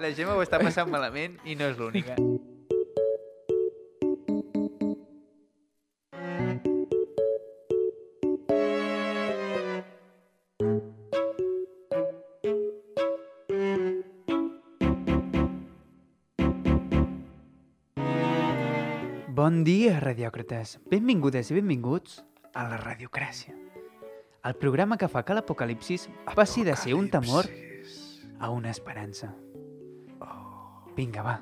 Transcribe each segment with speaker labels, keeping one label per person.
Speaker 1: La Gemma ho està passant malament i no és l'única. Bon dia, radiòcrates. Benvingudes i benvinguts a la Radiocràcia. El programa que fa que l'apocalipsis passi de ser un temor a una esperança. Vinga, va.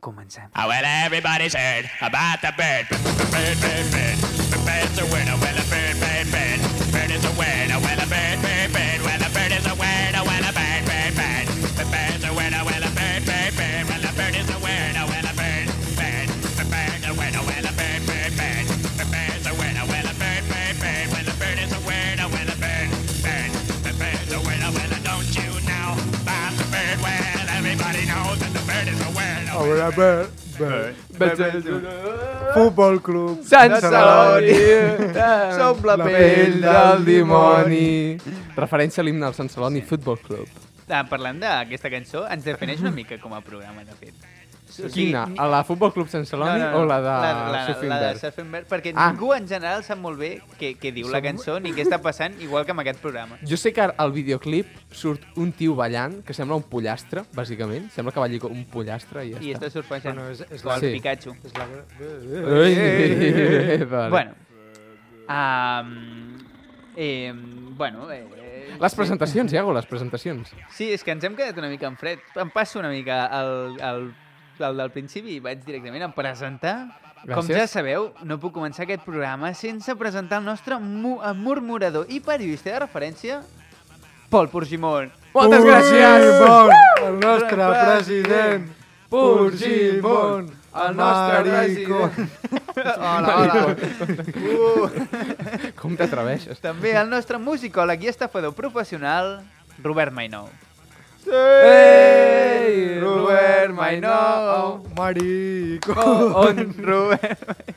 Speaker 1: Comencem.
Speaker 2: Oh, well, everybody's heard about the bird. Bird, bird, bird. Bird's a. Well, a bird, bird, bird. Bird is a. Well, a bird, bird, bird. Well, a bird is a. Well, a A
Speaker 3: veure, Bert, Bert. Futbol Club.
Speaker 4: Sant Celoni,
Speaker 1: Som la
Speaker 4: la
Speaker 1: pell
Speaker 4: pell del dimoni. Referència a l'himne del Sant Celoni Futbol Club.
Speaker 1: Ah, parlant d'aquesta cançó, ens defineix una mica com a programa, de fet. O sigui,
Speaker 4: Quina? A la Futbol Club Sant Celoni o la de
Speaker 1: la, la,
Speaker 4: Surfing
Speaker 1: la de
Speaker 4: Bird?
Speaker 1: Surfing Bird, perquè
Speaker 4: Ah.
Speaker 1: ningú en general sap molt bé què, què diu la
Speaker 4: Som-
Speaker 1: cançó ni què està passant, igual que amb aquest programa.
Speaker 4: Jo sé que al videoclip surt un tio ballant que sembla un pollastre, bàsicament. Sembla que balli com un pollastre i ja
Speaker 1: I
Speaker 4: està.
Speaker 1: està surfejant
Speaker 3: Bueno, és- és
Speaker 1: com el
Speaker 4: la- Sí.
Speaker 1: Pikachu.
Speaker 3: És la...
Speaker 4: Ui, vale.
Speaker 1: Bueno, um, eh, bueno, eh,
Speaker 4: Les presentacions, Iago, les presentacions.
Speaker 1: Sí, és que ens hem quedat una mica en fred. Em passo una mica el, el, el del principi i vaig directament a presentar. Com
Speaker 4: Gràcies.
Speaker 1: ja sabeu, no puc començar aquest programa sense presentar el nostre mu murmurador i periodista de referència, Pol Porgimon.
Speaker 4: Moltes
Speaker 3: Ui,
Speaker 4: gràcies!
Speaker 3: Bon, el nostre
Speaker 1: President.
Speaker 3: president.
Speaker 4: Purgimon, el nostre
Speaker 3: Maricón.
Speaker 1: Hola, hola. Uh,
Speaker 4: Com t'atreveixes?
Speaker 1: també el nostre musicòleg i estafador professional, Robert Mainou.
Speaker 4: Ei, Robert Mainou.
Speaker 3: Maricón.
Speaker 4: On?
Speaker 1: Robert...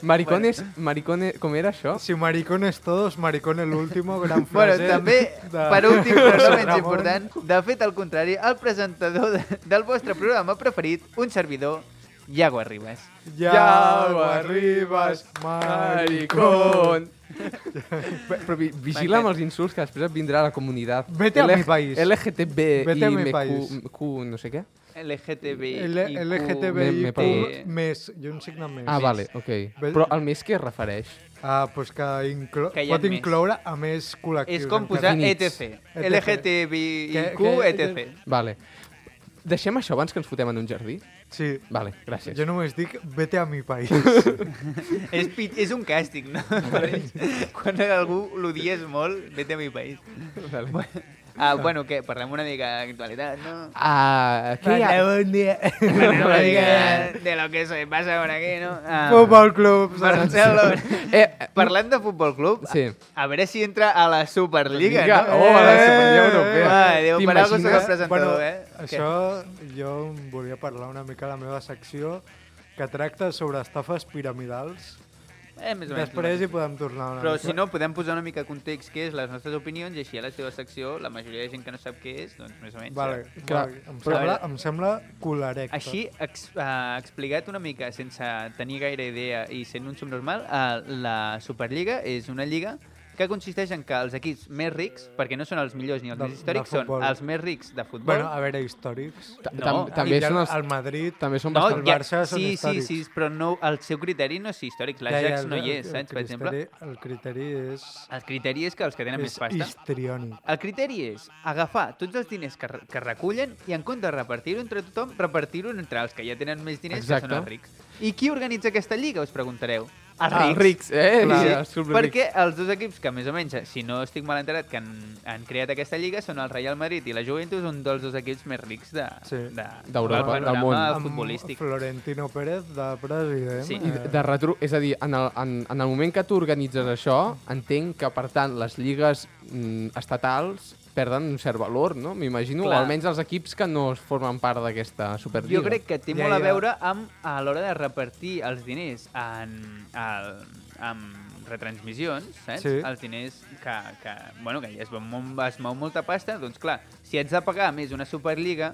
Speaker 4: Maricones, maricones, com era això?
Speaker 3: Si maricones todos, maricón el último, gran
Speaker 1: Bueno,
Speaker 3: frase.
Speaker 1: també,
Speaker 3: de-
Speaker 1: per últim, però no menys important, de fet, al contrari, el presentador de, del vostre programa preferit, un servidor, Iago Arribas.
Speaker 3: Yago arribas, maricón.
Speaker 4: Però vi- vigila amb els insults que després et vindrà la comunitat.
Speaker 3: Vete a mi país.
Speaker 4: LGTB
Speaker 3: Vete
Speaker 4: i. MQ, Q, no sé què.
Speaker 1: LGTBI.
Speaker 3: LGTBI més, i un signe més.
Speaker 4: Ah, vale, ok. Però el més què es refereix?
Speaker 3: Ah, doncs que, inclo
Speaker 1: Que
Speaker 3: pot
Speaker 1: més.
Speaker 3: incloure a més col·lectius.
Speaker 1: És com posar. ETC.
Speaker 3: ETC.
Speaker 1: LGTBIQ, ETC.
Speaker 4: Vale. Deixem això abans que ens fotem en un jardí?
Speaker 3: Sí.
Speaker 4: Vale, gràcies.
Speaker 3: Jo només dic, vete a mi país.
Speaker 1: és, pit- és un càstig, no? Quan algú l'odies molt, vete a mi país.
Speaker 4: Vale.
Speaker 1: Ah, bueno, què? Parlem una mica d'actualitat, no?
Speaker 4: Ah, què hi ha?
Speaker 3: bon dia.
Speaker 1: Parlem una mica de lo que se pasa por aquí, no? Ah,
Speaker 3: Futbol Club.
Speaker 1: Barcelona.
Speaker 4: Eh,
Speaker 1: Parlant de Futbol Club,
Speaker 4: Sí.
Speaker 1: a veure si entra a la Superliga,
Speaker 4: Lliga.
Speaker 1: no?
Speaker 4: Oh, a la Superliga Europea.
Speaker 1: Déu, per algo soc el
Speaker 4: T'imagines?
Speaker 1: presentador,
Speaker 3: Bueno,
Speaker 1: eh?
Speaker 3: Això jo volia parlar una mica de la meva secció que tracta sobre estafes piramidals.
Speaker 1: Eh, més o menys.
Speaker 3: Després hi podem tornar una
Speaker 1: Però
Speaker 3: mica.
Speaker 1: si no, podem posar una mica de context què és les nostres opinions i així a la seva secció la majoria de gent que no sap què és, doncs més o menys.
Speaker 3: Vale,
Speaker 1: sap.
Speaker 4: Clar.
Speaker 3: Em,
Speaker 1: però-
Speaker 3: sembla, em sembla col·lerec.
Speaker 1: Així, ex, uh, explicat una mica sense tenir gaire idea i sent un subnormal, uh, la Superliga és una lliga que consisteix en que els equips més rics, perquè no són els millors ni els
Speaker 3: De-
Speaker 1: més històrics, són els més rics de futbol.
Speaker 3: Bueno, a veure, històrics.
Speaker 4: Ta-
Speaker 1: No,
Speaker 4: tam- també són els...
Speaker 3: el Madrid...
Speaker 4: També són
Speaker 1: no, ja,
Speaker 3: Barça són
Speaker 1: sí, sí,
Speaker 3: històrics.
Speaker 1: sí, però no, el seu criteri no és històric. L'Ajax no hi és, saps, per exemple?
Speaker 3: El criteri és...
Speaker 1: El criteri és que els que tenen més
Speaker 3: És
Speaker 1: pasta...
Speaker 3: histriònic.
Speaker 1: El criteri és agafar tots els diners que, que recullen i en compte de repartir-ho entre tothom, repartir-ho entre els que ja tenen més diners,
Speaker 4: Exacte.
Speaker 1: que són els rics. I qui organitza aquesta lliga, us preguntareu? Els
Speaker 4: Ah,
Speaker 1: rics.
Speaker 4: rics, eh?
Speaker 3: Clar.
Speaker 4: Sí,
Speaker 1: Sí,
Speaker 4: els superrics.
Speaker 1: perquè els dos equips que més o menys, si no estic mal enterat, que han, han creat aquesta lliga són el Real Madrid i la Juventus, un dels dos equips més rics de,
Speaker 3: Sí.
Speaker 1: de,
Speaker 4: D'Europa,
Speaker 1: del
Speaker 4: món.
Speaker 3: Amb
Speaker 1: futbolístic.
Speaker 3: Florentino Pérez de president.
Speaker 1: Sí.
Speaker 4: I de- de retro, és a dir, en el, en, en el moment que tu organitzes això, entenc que, per tant, les lligues mm, estatals perden un cert valor, no? M'imagino, o almenys els equips que no formen part d'aquesta Superliga.
Speaker 1: Jo crec que té
Speaker 3: Ja,
Speaker 1: molt a
Speaker 3: ja.
Speaker 1: veure amb a l'hora de repartir els diners en, el, amb retransmissions, saps?
Speaker 3: Sí.
Speaker 1: Els diners que, que, bueno, que ja es, es mou molta pasta, doncs clar, si ets de pagar més una Superliga,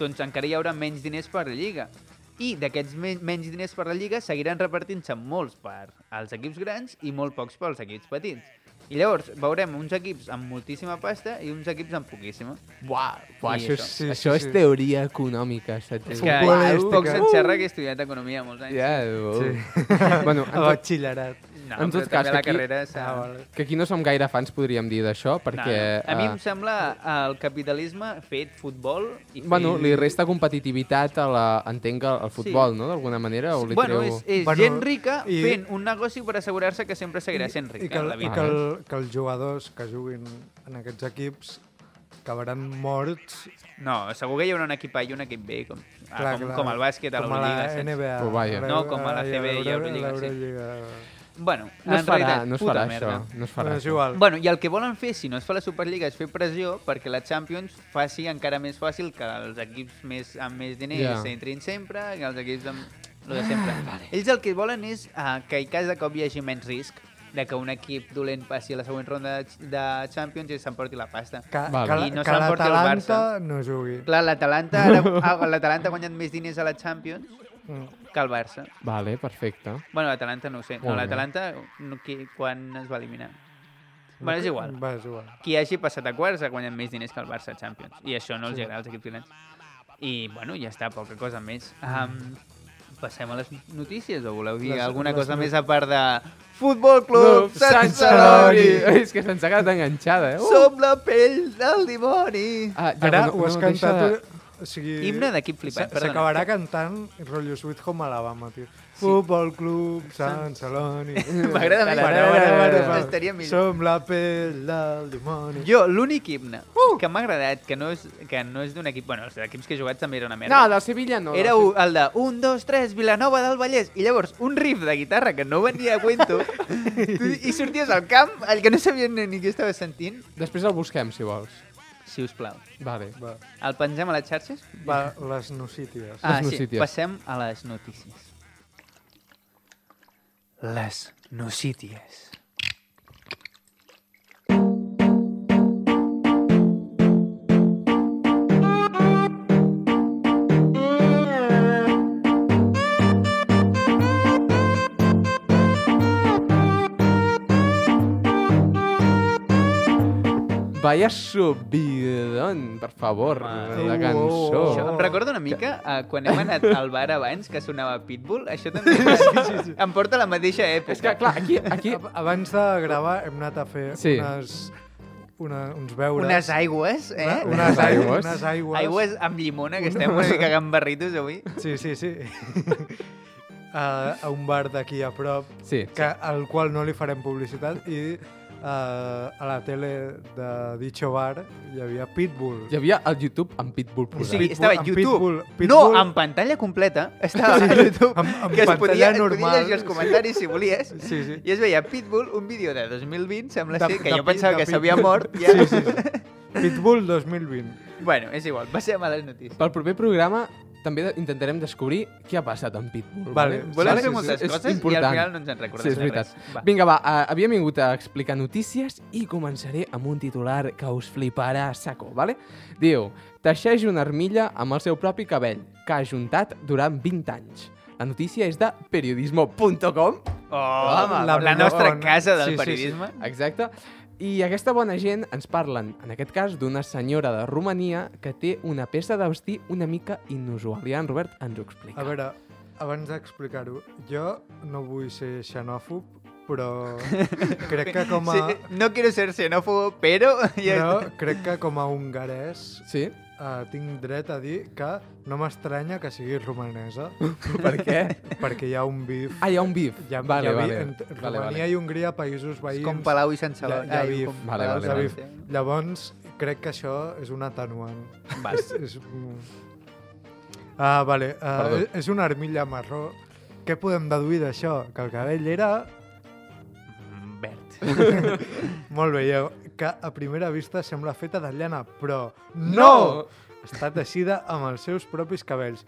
Speaker 1: doncs encara hi haurà menys diners per la Lliga. I d'aquests men menys diners per la Lliga seguiran repartint-se molts per als equips grans i molt pocs pels equips petits. I llavors veurem uns equips amb moltíssima pasta i uns equips amb poquíssima.
Speaker 4: Buah, buah
Speaker 1: I
Speaker 4: això, és,
Speaker 1: això.
Speaker 3: Sí,
Speaker 4: això
Speaker 3: sí,
Speaker 4: és
Speaker 3: sí.
Speaker 4: teoria econòmica, saps?
Speaker 1: És que
Speaker 3: Futbolística.
Speaker 1: poc se'n xerra que he estudiat Economia molts anys.
Speaker 4: Ja,
Speaker 3: Sí.
Speaker 4: bueno, en tot.
Speaker 1: No,
Speaker 4: En tot cas,
Speaker 1: també la
Speaker 4: aquí-
Speaker 1: carrera.
Speaker 3: Ah,
Speaker 4: que aquí no som gaire fans, podríem dir, d'això, perquè...
Speaker 1: No, no. A mi
Speaker 4: eh,
Speaker 1: em sembla el capitalisme fet futbol i fet...
Speaker 4: Bueno, li resta competitivitat a la... entenc al futbol, no?, d'alguna manera, o li
Speaker 1: bueno,
Speaker 4: treu...
Speaker 1: és, és
Speaker 3: Bueno,
Speaker 1: gent rica
Speaker 3: i-
Speaker 1: fent un negoci per assegurar-se que sempre seguirà sent rica
Speaker 3: I que,
Speaker 1: a la
Speaker 3: i
Speaker 1: vida.
Speaker 3: que, el, que els jugadors que juguin en aquests equips acabaran morts
Speaker 1: No, segur que hi haurà un equip A i un equip B, com, ah,
Speaker 3: clar,
Speaker 1: com,
Speaker 3: clar,
Speaker 1: com el bàsquet a
Speaker 3: com a la? NBA.
Speaker 1: No, com a la
Speaker 3: i
Speaker 1: CB i a Eurolliga, sí. Bueno,
Speaker 4: no es farà,
Speaker 1: realitat,
Speaker 4: no es farà
Speaker 1: merda.
Speaker 4: això, no es farà
Speaker 3: Bueno, és
Speaker 4: això.
Speaker 3: igual.
Speaker 1: Bueno, i el que volen fer, si no es fa la Superliga, és fer pressió perquè la Champions faci encara més fàcil que els equips més, amb més diners
Speaker 4: Ja.
Speaker 1: s'entrin sempre, que els equips amb... Lo de sempre. Ells el que volen és uh, que en cas de cop hi hagi menys risc de que un equip dolent passi a la següent ronda de, de Champions i s'emporti la pasta.
Speaker 3: Que,
Speaker 4: Vale.
Speaker 3: que,
Speaker 1: I no
Speaker 3: que
Speaker 1: s'emporti el
Speaker 3: l'Atalanta no jugui.
Speaker 1: Clar, ah, l'Atalanta ha guanyat més diners a la Champions
Speaker 3: Mm.
Speaker 1: que el Barça.
Speaker 4: Vale, perfecte.
Speaker 1: Bueno, l'Atalanta no ho sé. No,
Speaker 4: Molt bé.
Speaker 1: l'Atalanta no, qui- quan es va eliminar? Bueno, és igual.
Speaker 3: Va, és igual.
Speaker 1: Qui hagi passat a quarts ha guanyat més diners que el Barça a Champions. I això no els
Speaker 3: Sí.
Speaker 1: agrada als equips grans. I, bueno, ja està, poca cosa més. Um, passem a les notícies o voleu dir
Speaker 3: Les-
Speaker 1: alguna
Speaker 3: les
Speaker 1: cosa
Speaker 3: not-
Speaker 1: més a part de Futbol Club Sant
Speaker 3: Celoni!
Speaker 1: Celoni!
Speaker 4: És que se'ns ha quedat enganxada, eh? Uh!
Speaker 1: Som la pell del dimoni!
Speaker 4: Ah, ja,
Speaker 3: Ara
Speaker 4: no,
Speaker 3: ho has
Speaker 4: no,
Speaker 3: cantat...
Speaker 4: de-
Speaker 3: O sigui,
Speaker 1: Himne d'equip flipant,
Speaker 3: s-
Speaker 1: perdona.
Speaker 3: S'acabarà cantant rotllo Sweet Home Alabama, tio. Futbol Club Sant Celoni.
Speaker 1: M'agrada més. Estaria millor.
Speaker 3: Som la pell del dimoni.
Speaker 1: Jo, l'únic himne que m'ha agradat, que no és, que no és d'un equip... Bueno, els equips que he jugat també era una merda.
Speaker 4: No, del Sevilla no.
Speaker 1: Era un- el de 1, 2, 3, Vilanova del Vallès. I llavors, un riff de guitarra que no venia a cuento. tu- I sorties al camp, el que no sabies ni, ni què estaves sentint.
Speaker 4: Se- Després el busquem, si vols.
Speaker 1: Si us plau.
Speaker 4: Vale.
Speaker 3: Va,
Speaker 1: El pengem a les xarxes?
Speaker 3: va les nocíties.
Speaker 1: Ah,
Speaker 4: Les
Speaker 1: sí. Passem a les notícies. Les notícies.
Speaker 4: Vaya subidón, per favor,
Speaker 1: Home.
Speaker 4: la cançó.
Speaker 3: Oh.
Speaker 1: Això em recorda una mica uh, quan hem anat al bar abans que sonava Pitbull. Això també sí, sí, sí. em porta a la mateixa època.
Speaker 4: És que, clar, aquí... aquí...
Speaker 3: Ab- Abans de gravar hem anat a fer
Speaker 4: Sí.
Speaker 3: unes, una, uns beures.
Speaker 1: Unes aigües, eh?
Speaker 3: Una-
Speaker 4: Unes aigües.
Speaker 3: aigües. Unes aigües.
Speaker 1: Aigües amb llimona, que estem una mica gambarritos avui.
Speaker 3: Sí, sí, sí. a, a un bar d'aquí a prop,
Speaker 4: Sí.
Speaker 3: que, al qual no li farem publicitat, i uh, a la tele de dicho bar hi havia Pitbull.
Speaker 4: Hi havia el YouTube amb Pitbull
Speaker 1: O
Speaker 4: posat.
Speaker 1: sigui,
Speaker 3: Pitbull-
Speaker 1: estava a
Speaker 3: amb
Speaker 1: YouTube.
Speaker 3: Pitbull-
Speaker 1: No,
Speaker 3: Pitbull-
Speaker 1: en pantalla completa. Estava a YouTube.
Speaker 3: amb- amb
Speaker 1: que es
Speaker 3: pantalla
Speaker 1: podia, es
Speaker 3: normal.
Speaker 1: podia llegir els comentaris si volies.
Speaker 3: Sí, sí.
Speaker 1: I es veia Pitbull, un vídeo de 2020, sembla
Speaker 3: De-
Speaker 1: ser, que
Speaker 3: de
Speaker 1: jo pensava
Speaker 3: de
Speaker 1: que s'havia mort. Ja.
Speaker 3: Sí, sí, sí. Pitbull 2020.
Speaker 1: Bueno, és igual, passem a les notícies.
Speaker 4: Pel proper programa també intentarem descobrir què ha passat amb Pitbull.
Speaker 3: Vale.
Speaker 1: Volem
Speaker 3: Sí,
Speaker 1: fer
Speaker 3: sí,
Speaker 1: moltes
Speaker 4: és
Speaker 1: coses i
Speaker 4: important.
Speaker 1: al final no ens en recordem
Speaker 4: Sí, és
Speaker 1: de
Speaker 4: veritat.
Speaker 1: res. Va.
Speaker 4: Vinga, va, uh, havíem vingut a explicar notícies i començaré amb un titular que us fliparà a saco, vale? Diu, teixeix una armilla amb el seu propi cabell, que ha juntat durant 20 anys. La notícia és de periodismo.com,
Speaker 1: Oh,
Speaker 3: la
Speaker 1: la, la nostra casa del
Speaker 3: Sí, sí, sí.
Speaker 1: periodisme.
Speaker 4: exacte, i aquesta bona gent ens parlen, en aquest cas, d'una senyora de Romania que té una peça de vestir una mica inusual. I en Robert ens ho explica.
Speaker 3: A veure, abans d'explicar-ho, jo no vull ser xenòfob, però crec que com a...
Speaker 1: Sí, no quiero ser xenófobo, pero...
Speaker 3: Però crec que com a hongarès
Speaker 4: Sí?
Speaker 3: uh, tinc dret a dir que no m'estranya que sigui romanesa,
Speaker 4: Per què?
Speaker 3: perquè hi ha un bif.
Speaker 4: Ah, hi ha un bif.
Speaker 3: Hi ha,
Speaker 4: vale,
Speaker 3: hi ha
Speaker 4: vale.
Speaker 3: bif entre
Speaker 4: vale,
Speaker 3: Romania
Speaker 4: vale.
Speaker 3: i Hongria, països veïns.
Speaker 1: Com Palau i Sant Celoni.
Speaker 3: Ja- ja
Speaker 1: Ai,
Speaker 3: vi-
Speaker 1: com
Speaker 4: Vale, vale,
Speaker 3: vale.
Speaker 1: Sant Celoni.
Speaker 3: Llavors, crec que això és un atenuant.
Speaker 1: Val.
Speaker 3: És, és... Ah, vale. Uh, és una armilla marró. Què podem deduir d'això? Que el cabell era...
Speaker 1: Mm, Verd.
Speaker 3: Molt bé, ja, que a primera vista sembla feta de llana, però no!
Speaker 4: No!
Speaker 3: Està teixida amb els seus propis cabells.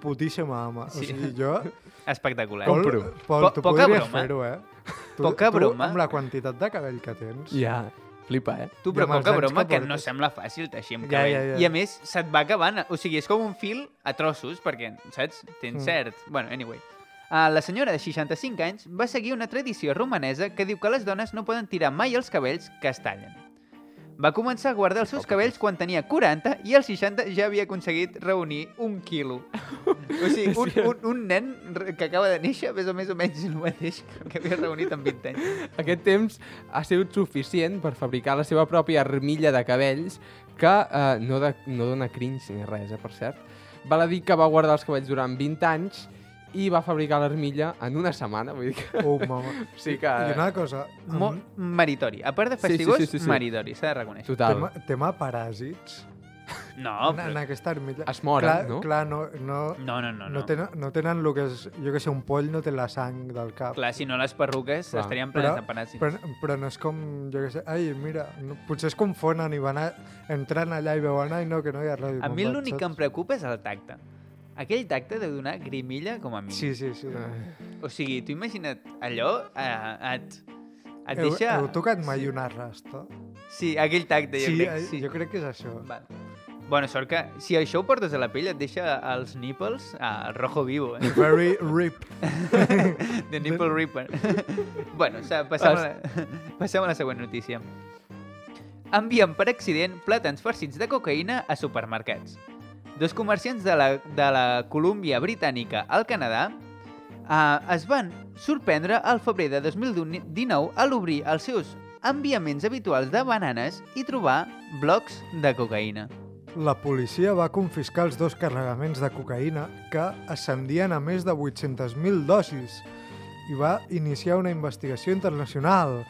Speaker 3: Putíssima ama.
Speaker 1: Sí.
Speaker 3: O sigui, jo...
Speaker 1: Espectacular.
Speaker 3: Pol,
Speaker 4: Compro.
Speaker 3: Pol,
Speaker 1: Po-
Speaker 3: tu
Speaker 1: poca
Speaker 3: podries
Speaker 1: broma.
Speaker 3: fer-ho, eh? Tu,
Speaker 1: Poca
Speaker 3: tu,
Speaker 1: broma.
Speaker 3: Amb la quantitat de cabell que tens.
Speaker 4: Ja. Flipa, eh?
Speaker 1: Tu, però poca broma,
Speaker 3: que
Speaker 1: que no sembla fàcil teixir amb
Speaker 3: Ja,
Speaker 1: cabell.
Speaker 3: ja, ja.
Speaker 1: I a més, se't va acabant. O sigui, és com un fil a trossos, perquè, saps? Tens
Speaker 3: Mm.
Speaker 1: cert. Bueno, anyway. Uh, la senyora de 65 anys va seguir una tradició romanesa que diu que les dones no poden tirar mai els cabells que es tallen. Va començar a guardar els seus cabells quan tenia 40 i als 60 ja havia aconseguit reunir un quilo. O sigui, un, un, un nen que acaba de néixer pesa més o menys el mateix que havia reunit en 20 anys.
Speaker 4: Aquest temps ha sigut suficient per fabricar la seva pròpia armilla de cabells que eh, no, de, no dona cringe ni res, eh, per cert. Val a dir que va guardar els cabells durant 20 anys i va fabricar l'armilla en una setmana. Vull dir que...
Speaker 3: Oh, mama.
Speaker 4: Sí que...
Speaker 3: I una cosa,
Speaker 1: Molt meritori. A part de
Speaker 4: Sí, sí,
Speaker 1: fastigós,
Speaker 4: sí, sí, sí.
Speaker 1: meritori, s'ha de reconèixer.
Speaker 4: Total.
Speaker 3: tema, tema paràsits,
Speaker 1: No,
Speaker 3: en, en
Speaker 1: però...
Speaker 3: aquesta armilla...
Speaker 4: Es moren,
Speaker 3: clar,
Speaker 4: no?
Speaker 3: Clar, no, no,
Speaker 1: No, no, no.
Speaker 3: no,
Speaker 1: no.
Speaker 3: tenen, no tenen el que és... Jo que sé, un poll no té la sang del cap.
Speaker 1: Clar, si no les perruques
Speaker 4: Clar.
Speaker 1: estarien
Speaker 3: Però-
Speaker 1: plenes de paràsits.
Speaker 3: Però, però no és com, jo que sé, ai, mira, no, potser es confonen i van a, entren allà i veuen, ai, no, que no hi ha res.
Speaker 1: A mi l'únic que em preocupa és el tacte. Aquell tacte deu donar grimilla com a mínim.
Speaker 3: Sí, sí, sí.
Speaker 1: O sigui, tu imagina't allò, eh, et, et
Speaker 3: Heu,
Speaker 1: deixa...
Speaker 3: heu tocat mai una rasta?
Speaker 1: Sí, aquell tacte, jo
Speaker 3: sí,
Speaker 1: crec. Sí,
Speaker 3: jo crec que és això.
Speaker 1: Val. Bona sort que, si això ho portes a la pell, et deixa els nipples al rojo vivo, eh?
Speaker 3: Very rip.
Speaker 1: The nipple ripper. bueno, passem, a la, passem a la següent notícia. Envien per accident plàtans farcits de cocaïna a supermercats. Dos comerciants de la, de la Colúmbia Britànica al Canadà eh, es van sorprendre al febrer de 2019 a l'obrir els seus enviaments habituals de bananes i trobar blocs de cocaïna.
Speaker 3: La policia va confiscar els dos carregaments de cocaïna que ascendien a més de 800.000 dosis i va iniciar una investigació internacional.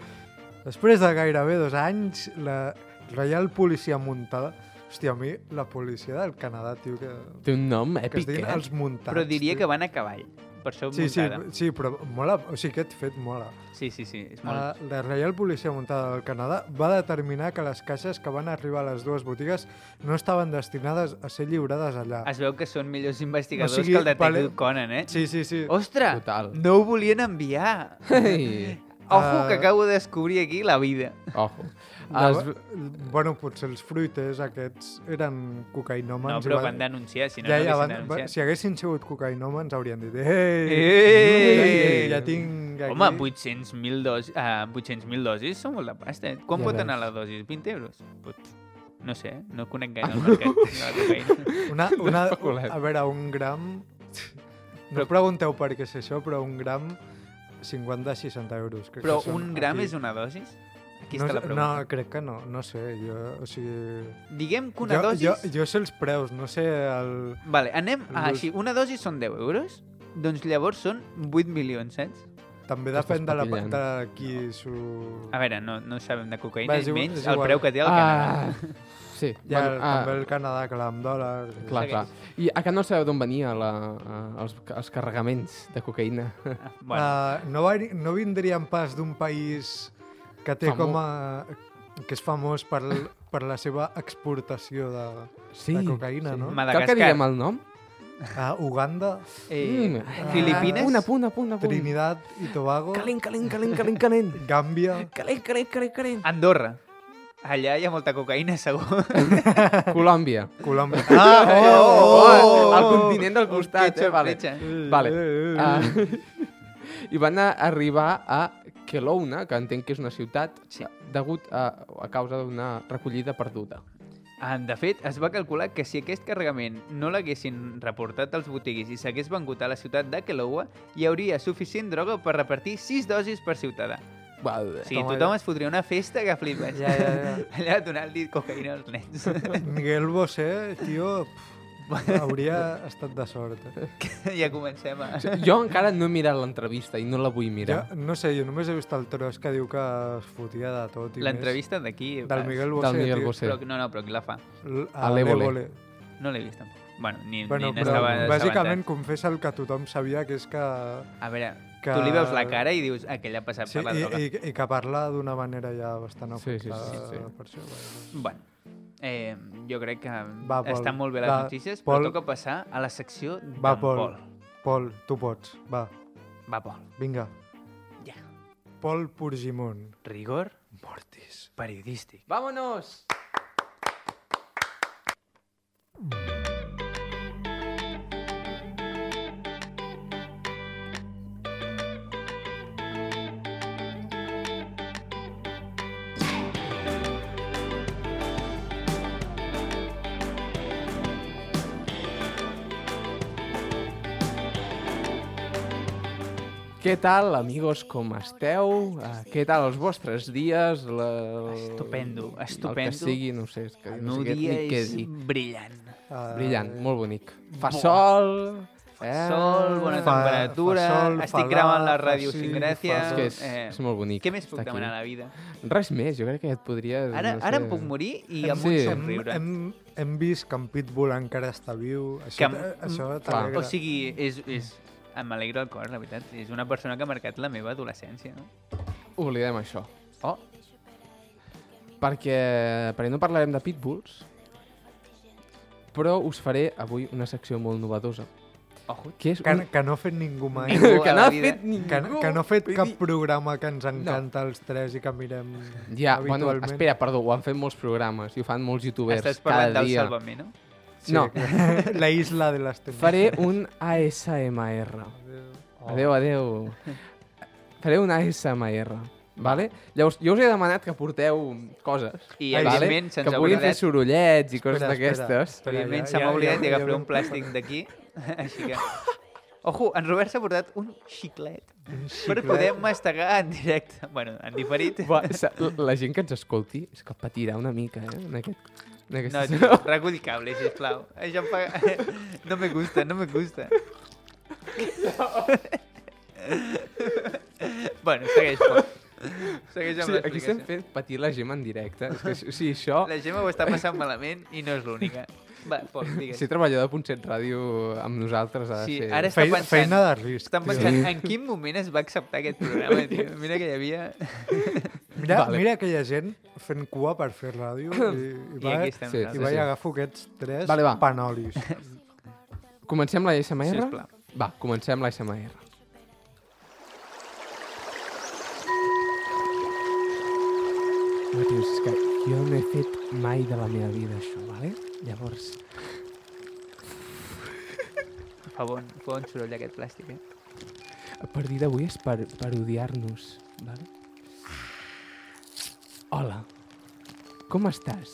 Speaker 3: Després de gairebé dos anys, la Reial Policia Muntada... Hòstia, a mi la policia del Canadà, tio, que,
Speaker 4: Té un nom
Speaker 3: que es
Speaker 4: èpic,
Speaker 3: diuen
Speaker 4: eh?
Speaker 3: els muntats.
Speaker 1: Però diria
Speaker 3: tio.
Speaker 1: que van a cavall. Per això
Speaker 3: Sí, sí,
Speaker 1: muntada.
Speaker 3: sí, però mola, o sigui, aquest fet mola.
Speaker 1: Sí, sí, sí. És molt...
Speaker 3: Uh, la Reial Policia Muntada del Canadà va determinar que les caixes que van arribar a les dues botigues no estaven destinades a ser lliurades allà.
Speaker 1: Es veu que són millors investigadors
Speaker 3: O sigui,
Speaker 1: que el detective
Speaker 3: vale-
Speaker 1: Conan, eh?
Speaker 3: Sí, sí, sí.
Speaker 1: Ostres,
Speaker 4: Total.
Speaker 1: no ho volien enviar. Ojo, que acabo de descobrir aquí la vida.
Speaker 4: Ojo.
Speaker 3: Els...
Speaker 4: Els...
Speaker 3: Bueno, potser els fruiters aquests eren cocaïnòmens.
Speaker 1: No, però van denunciar, si no,
Speaker 3: ja,
Speaker 1: no haguessin
Speaker 3: van, va,
Speaker 1: denunciat.
Speaker 3: si haguessin sigut cocaïnòmens haurien dit Ei!
Speaker 1: Ei!
Speaker 3: Ja, ja tinc aquí...
Speaker 1: Home, 800.000 dosis, uh, 800 dosis són molt de pasta. eh? Quan
Speaker 4: Ja
Speaker 1: pot
Speaker 4: veus.
Speaker 1: anar la dosis? 20 euros? Pot... No sé, eh? no conec gaire el mercat de.
Speaker 3: Una, una, a veure, un gram... No
Speaker 1: Però-
Speaker 3: pregunteu per què és això, però un gram 50-60 euros. Crec
Speaker 1: Però
Speaker 3: que
Speaker 1: un gram
Speaker 3: aquí.
Speaker 1: és una dosis? Aquí
Speaker 3: no,
Speaker 1: està la pregunta.
Speaker 3: No, crec que no, no sé, jo, o sigui...
Speaker 1: Diguem que una
Speaker 3: jo,
Speaker 1: dosis...
Speaker 3: jo, jo sé els preus, no sé el...
Speaker 1: Vale, anem... Ah,
Speaker 3: Dos.
Speaker 1: així, una dosi són 10 euros? Doncs llavors són 8 milions, saps?
Speaker 3: També depèn de, la, de qui s'ho...
Speaker 1: A veure, no, no sabem de cocaïna,
Speaker 3: Va, és igual-
Speaker 1: menys
Speaker 3: és
Speaker 1: el
Speaker 3: igual.
Speaker 1: preu que té el Canadà.
Speaker 4: Ah, sí.
Speaker 3: Ja,
Speaker 4: bueno, ah,
Speaker 3: també el Canadà, que amb dòlars...
Speaker 4: Clar, clar. I a no sabeu d'on venia la, a, els, els carregaments de cocaïna?
Speaker 1: Ah, bueno,
Speaker 3: Uh, no, va, no vindrien pas d'un país que té
Speaker 4: Famo-
Speaker 3: com a... que és famós per, l- per la seva exportació de,
Speaker 4: Sí.
Speaker 3: de cocaïna,
Speaker 4: sí.
Speaker 3: no?
Speaker 4: Cal
Speaker 1: Madagascar.
Speaker 4: que diguem el nom?
Speaker 3: A Uganda,
Speaker 1: eh,
Speaker 4: Mm.
Speaker 1: Filipines?
Speaker 4: Una punt, a punt, a punt.
Speaker 3: Trinidad i Tobago,
Speaker 4: Calent, calent, calent, calent, calent.
Speaker 3: Gàmbia...
Speaker 4: Calent, calent, calent, calent.
Speaker 1: Andorra. Allà hi ha molta cocaïna, segur.
Speaker 4: Colòmbia.
Speaker 3: Colòmbia... Ah, oh, oh, oh,
Speaker 4: al continent del costat,
Speaker 1: Fletxa,
Speaker 4: eh? Vale.
Speaker 1: fletxa.
Speaker 4: Vale. Uh, I van a arribar a Kelowna, que entenc que és una ciutat,
Speaker 1: Sí.
Speaker 4: degut a, a causa d'una recollida perduda.
Speaker 1: Ah, De fet, es va calcular que si aquest carregament no l'haguessin reportat als botiguis i s'hagués vengut a la ciutat de Keloua, hi hauria suficient droga per repartir 6 dosis per ciutadà. Sigui,
Speaker 3: Toma
Speaker 1: tothom
Speaker 3: ja.
Speaker 1: es fotria una festa que flipes.
Speaker 3: Ja, ja, ja.
Speaker 1: Allà donant-li cocaïna als nens.
Speaker 3: Miguel Bosé, tio, pff, hauria estat de sort. Eh?
Speaker 1: ja comencem a...
Speaker 4: jo encara no he mirat l'entrevista i no la vull mirar.
Speaker 3: Jo, no sé, jo només he vist el tros que diu que es fotia de tot. i més.
Speaker 1: L'entrevista d'aquí...
Speaker 3: Del Miguel Bosé,
Speaker 4: Del Miguel. Bosé.
Speaker 1: Però, no, no, però qui la fa?
Speaker 3: L-
Speaker 4: A l'Évole.
Speaker 1: No l'he vist, tampoc. Bueno, ni,
Speaker 3: Bueno,
Speaker 1: ni
Speaker 3: però bàsicament confessa el que tothom sabia, que és que...
Speaker 1: A veure,
Speaker 3: que...
Speaker 1: tu li veus la cara i dius aquell ha passat
Speaker 3: Sí,
Speaker 1: per la
Speaker 3: i,
Speaker 1: droga.
Speaker 3: i, i que parla d'una manera ja bastant
Speaker 4: Sí, sí, sí, sí, sí.
Speaker 3: per això. bueno.
Speaker 1: Bueno, eh, jo crec que
Speaker 3: Va, Pol.
Speaker 1: estan molt bé les
Speaker 3: Va,
Speaker 1: notícies,
Speaker 3: Pol.
Speaker 1: però toca passar a la secció
Speaker 3: Va,
Speaker 1: d'en
Speaker 3: Pol.
Speaker 1: Pol.
Speaker 3: Pol, tu pots, va,
Speaker 1: Va, Pol.
Speaker 3: vinga.
Speaker 1: Ja.
Speaker 3: Pol Purgimon.
Speaker 1: Rigor?
Speaker 3: Mortis.
Speaker 1: periodístic.
Speaker 4: Vámonos! Què tal, amigos, com esteu? Uh, què tal els vostres dies? La...
Speaker 1: Estupendo,
Speaker 4: El
Speaker 1: estupendo.
Speaker 4: que sigui, no sé, és que
Speaker 1: El
Speaker 4: no
Speaker 1: meu
Speaker 4: sé què,
Speaker 1: dia
Speaker 4: ni què
Speaker 1: és
Speaker 4: dir.
Speaker 1: brillant.
Speaker 3: Uh,
Speaker 4: Brillant, molt bonic. Fa
Speaker 1: Buah.
Speaker 4: sol... Eh?
Speaker 1: Sol, bona
Speaker 3: Fa-
Speaker 1: temperatura,
Speaker 3: fa sol, fa
Speaker 1: estic gravant la
Speaker 3: fa
Speaker 1: ràdio
Speaker 3: sí,
Speaker 1: sin
Speaker 3: fa-
Speaker 1: gràcia.
Speaker 4: És que és,
Speaker 1: eh,
Speaker 4: és molt bonic.
Speaker 1: Què més puc demanar a la vida?
Speaker 4: Res més, jo crec que et podria...
Speaker 1: Ara,
Speaker 4: no
Speaker 1: ara
Speaker 4: sé...
Speaker 1: em puc morir i
Speaker 3: hem,
Speaker 1: amb
Speaker 4: Sí.
Speaker 1: un
Speaker 3: hem,
Speaker 1: somriure.
Speaker 3: hem, hem vist que en Pitbull encara està viu. Això,
Speaker 1: Que
Speaker 3: això t'alegra.
Speaker 1: O sigui, és, és, em alegro el cor, la veritat. És una persona que ha marcat la meva adolescència, no?
Speaker 4: Oblidem això.
Speaker 1: Oh,
Speaker 4: Perquè, perquè no parlarem de pitbulls, però us faré avui una secció molt novedosa,
Speaker 1: ojo.
Speaker 4: que és
Speaker 3: que,
Speaker 4: un...
Speaker 3: que no ha fet ningú mai.
Speaker 1: Ningú.
Speaker 4: que
Speaker 1: a
Speaker 4: no
Speaker 1: la
Speaker 4: ha
Speaker 1: vida.
Speaker 4: fet ningú.
Speaker 3: Que, que no ha fet cap programa que ens encanta als tres i que mirem
Speaker 4: Ja, bueno, espera, perdó, ho han fet molts programes i ho fan molts youtubers
Speaker 1: Estàs parlant
Speaker 4: cada
Speaker 1: del
Speaker 4: dia.
Speaker 1: Sálvame, no?
Speaker 3: Sí,
Speaker 4: No.
Speaker 3: La isla de les tendes.
Speaker 4: Faré un ASMR.
Speaker 3: Oh.
Speaker 4: Adeu, adeu. Faré un ASMR, vale? Llavors, jo us he demanat que porteu coses,
Speaker 1: I,
Speaker 4: vale?
Speaker 1: evidentment, se'ns
Speaker 4: que puguin fer sorollets i coses d'aquestes.
Speaker 1: Evidentment se m'ha oblidat i
Speaker 3: ja
Speaker 1: agafar
Speaker 3: veu.
Speaker 1: un plàstic d'aquí. Així que... Ojo, en Robert s'ha portat un xiclet
Speaker 3: Un
Speaker 1: per
Speaker 3: xiclet.
Speaker 1: poder mastegar en directe. Bueno, en diferit.
Speaker 4: La gent que ens escolti és que patirà una mica, eh? En aquest,
Speaker 1: No, tio, reculli cable, sisplau. Això em fa... No me gusta, no me gusta. bueno, segueix. Segueix amb
Speaker 4: Sí, aquí estem fent patir la Gemma en directe. És que, sí, això...
Speaker 1: La Gemma ho està passant malament i no és l'única. Va, Pol, digues.
Speaker 4: Ser treballador de Puntset Ràdio amb nosaltres ha de
Speaker 1: Sí,
Speaker 4: ser...
Speaker 1: ara està
Speaker 3: Feina,
Speaker 1: pensant...
Speaker 3: feina de risc.
Speaker 1: Estan
Speaker 3: tio.
Speaker 1: pensant en quin moment es va acceptar aquest programa, tio. Mira que hi havia...
Speaker 3: Mira,
Speaker 4: Vale.
Speaker 3: mira aquella gent fent cua per fer ràdio i, i,
Speaker 1: I
Speaker 3: va,
Speaker 1: estem
Speaker 4: Sí,
Speaker 3: i
Speaker 1: nosaltres.
Speaker 3: va
Speaker 4: sí.
Speaker 3: i agafo aquests tres
Speaker 4: Vale, va.
Speaker 3: panolis.
Speaker 4: Comencem la SMR?
Speaker 1: Sisplau.
Speaker 4: Va, comencem la SMR. Home, tios, és que jo no he fet mai de la meva vida això, vale? Llavors,
Speaker 1: Fa bon, fa bon soroll aquest plàstic, eh?
Speaker 4: a partir d'avui és per, per odiar-nos, vale? Hola, com estàs,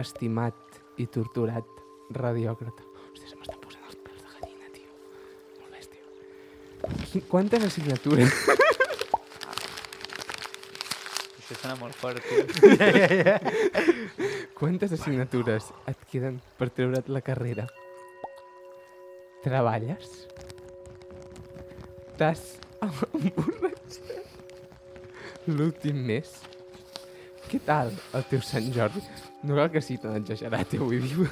Speaker 4: estimat i torturat radiòcrata? Hòstia, se m'estan posant els pèls de gallina, tio. Molt bèstia. Quantes assignatures...
Speaker 1: Això sona molt fort, tio.
Speaker 4: Quantes assignatures et queden per treure't la carrera? Treballes? T'has emborratxat l'últim mes? Què tal el teu Sant Jordi? No cal que sigui tan exagerat, eh, vull dir.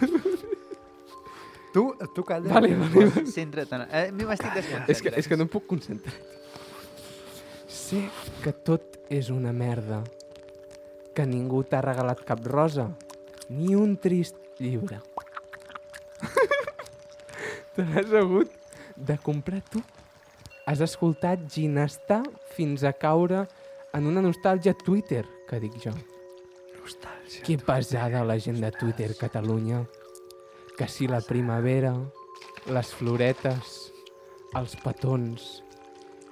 Speaker 3: Tu, tu calla.
Speaker 4: Vale, vale.
Speaker 1: Centra't en... Eh, m'hi m'estic desconcentrat.
Speaker 4: És que, és que no em puc concentrar. Sé que tot és una merda. Que ningú t'ha regalat cap rosa. Ni un trist llibre. Te l'has hagut de comprar tu. Has escoltat ginestar fins a caure en una nostàlgia Twitter, que dic jo.
Speaker 3: Nostàlgia.
Speaker 4: Que pesada la gent de Twitter, Catalunya. Que si la primavera, les floretes, els petons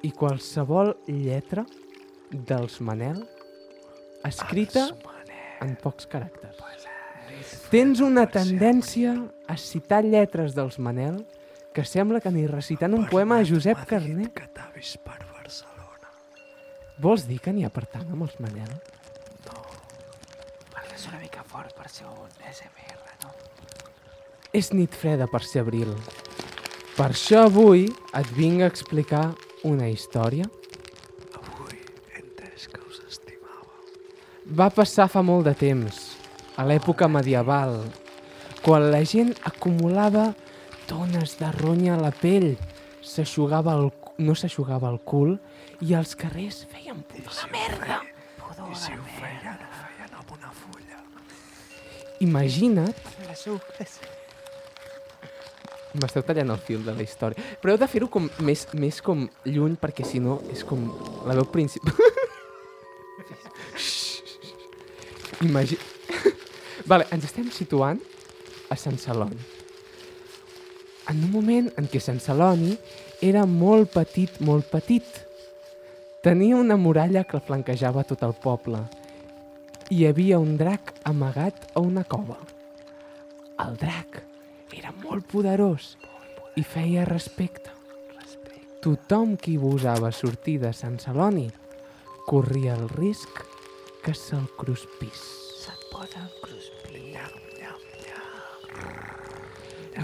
Speaker 4: i qualsevol lletra dels Manel escrita en pocs caràcters. Tens una tendència a citar lletres dels Manel que sembla que ni recitant un poema a Josep Carner.
Speaker 3: Que t'ha vist per Barcelona.
Speaker 4: Vols dir que n'hi ha per tant amb els Manel?
Speaker 1: Fort per ser un SMR, no?
Speaker 4: És nit freda per ser abril. Per això avui et vinc a explicar una història.
Speaker 3: Avui he entès que us estimava.
Speaker 4: Va passar fa molt de temps, a l'època medieval, quan la gent acumulava tones de ronya a la pell, s'aixugava el, no s'aixugava el cul i als carrers feien pudor de merda.
Speaker 3: I si ho feien,
Speaker 4: Imagina't, m'esteu tallant el fil de la història, però heu de fer-ho com més, més com lluny perquè si no és com la veu principal. Imagi... vale, ens estem situant a Sant Celoni. En un moment en què Sant Celoni era molt petit, molt petit. Tenia una muralla que flanquejava tot el poble. Hi havia un drac amagat a una cova. El drac era molt poderós i feia respecte. Tothom qui gosava sortir de Sant Celoni corria el risc que se'l cruspís.
Speaker 1: Se't poden cruspir.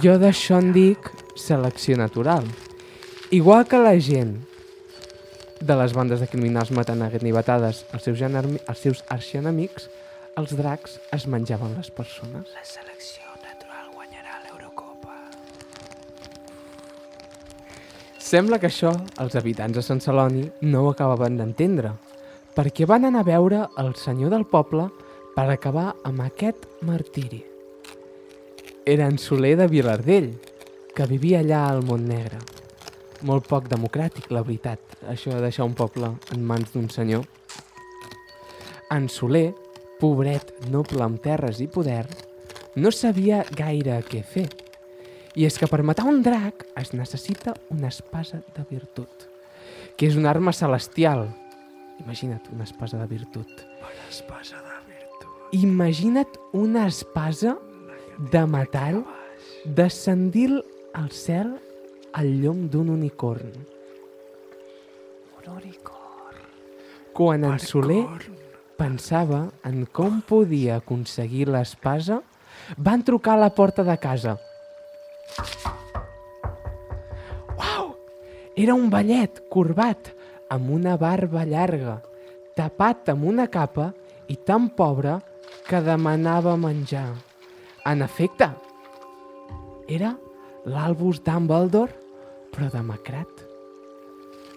Speaker 4: Jo d'això en dic selecció natural. Igual que la gent de les bandes de criminals matant a ganivetades els seus, els seus arxienemics, els dracs es menjaven les persones.
Speaker 1: La selecció natural guanyarà l'Eurocopa.
Speaker 4: Sembla que això els habitants de Sant Celoni no ho acabaven d'entendre, perquè van anar a veure el senyor del poble per acabar amb aquest martiri. Era en Soler de Vilardell, que vivia allà al Montnegre. Molt poc democràtic, la veritat, això de deixar un poble en mans d'un senyor. En Soler, pobret noble amb terres i poder, no sabia gaire què fer. I és que per matar un drac es necessita una espasa de virtut, que és una arma celestial. Imagina't una espasa de virtut.
Speaker 3: Una espasa de virtut.
Speaker 4: Imagina't una espasa de metall descendir al cel al llom d'un unicorn.
Speaker 1: Un unicorn.
Speaker 4: Quan en Soler pensava en com podia aconseguir l'espasa, van trucar a la porta de casa. Uau! Era un ballet corbat, amb una barba llarga, tapat amb una capa i tan pobre que demanava menjar. En efecte, era l'Albus Dumbledore, però demacrat.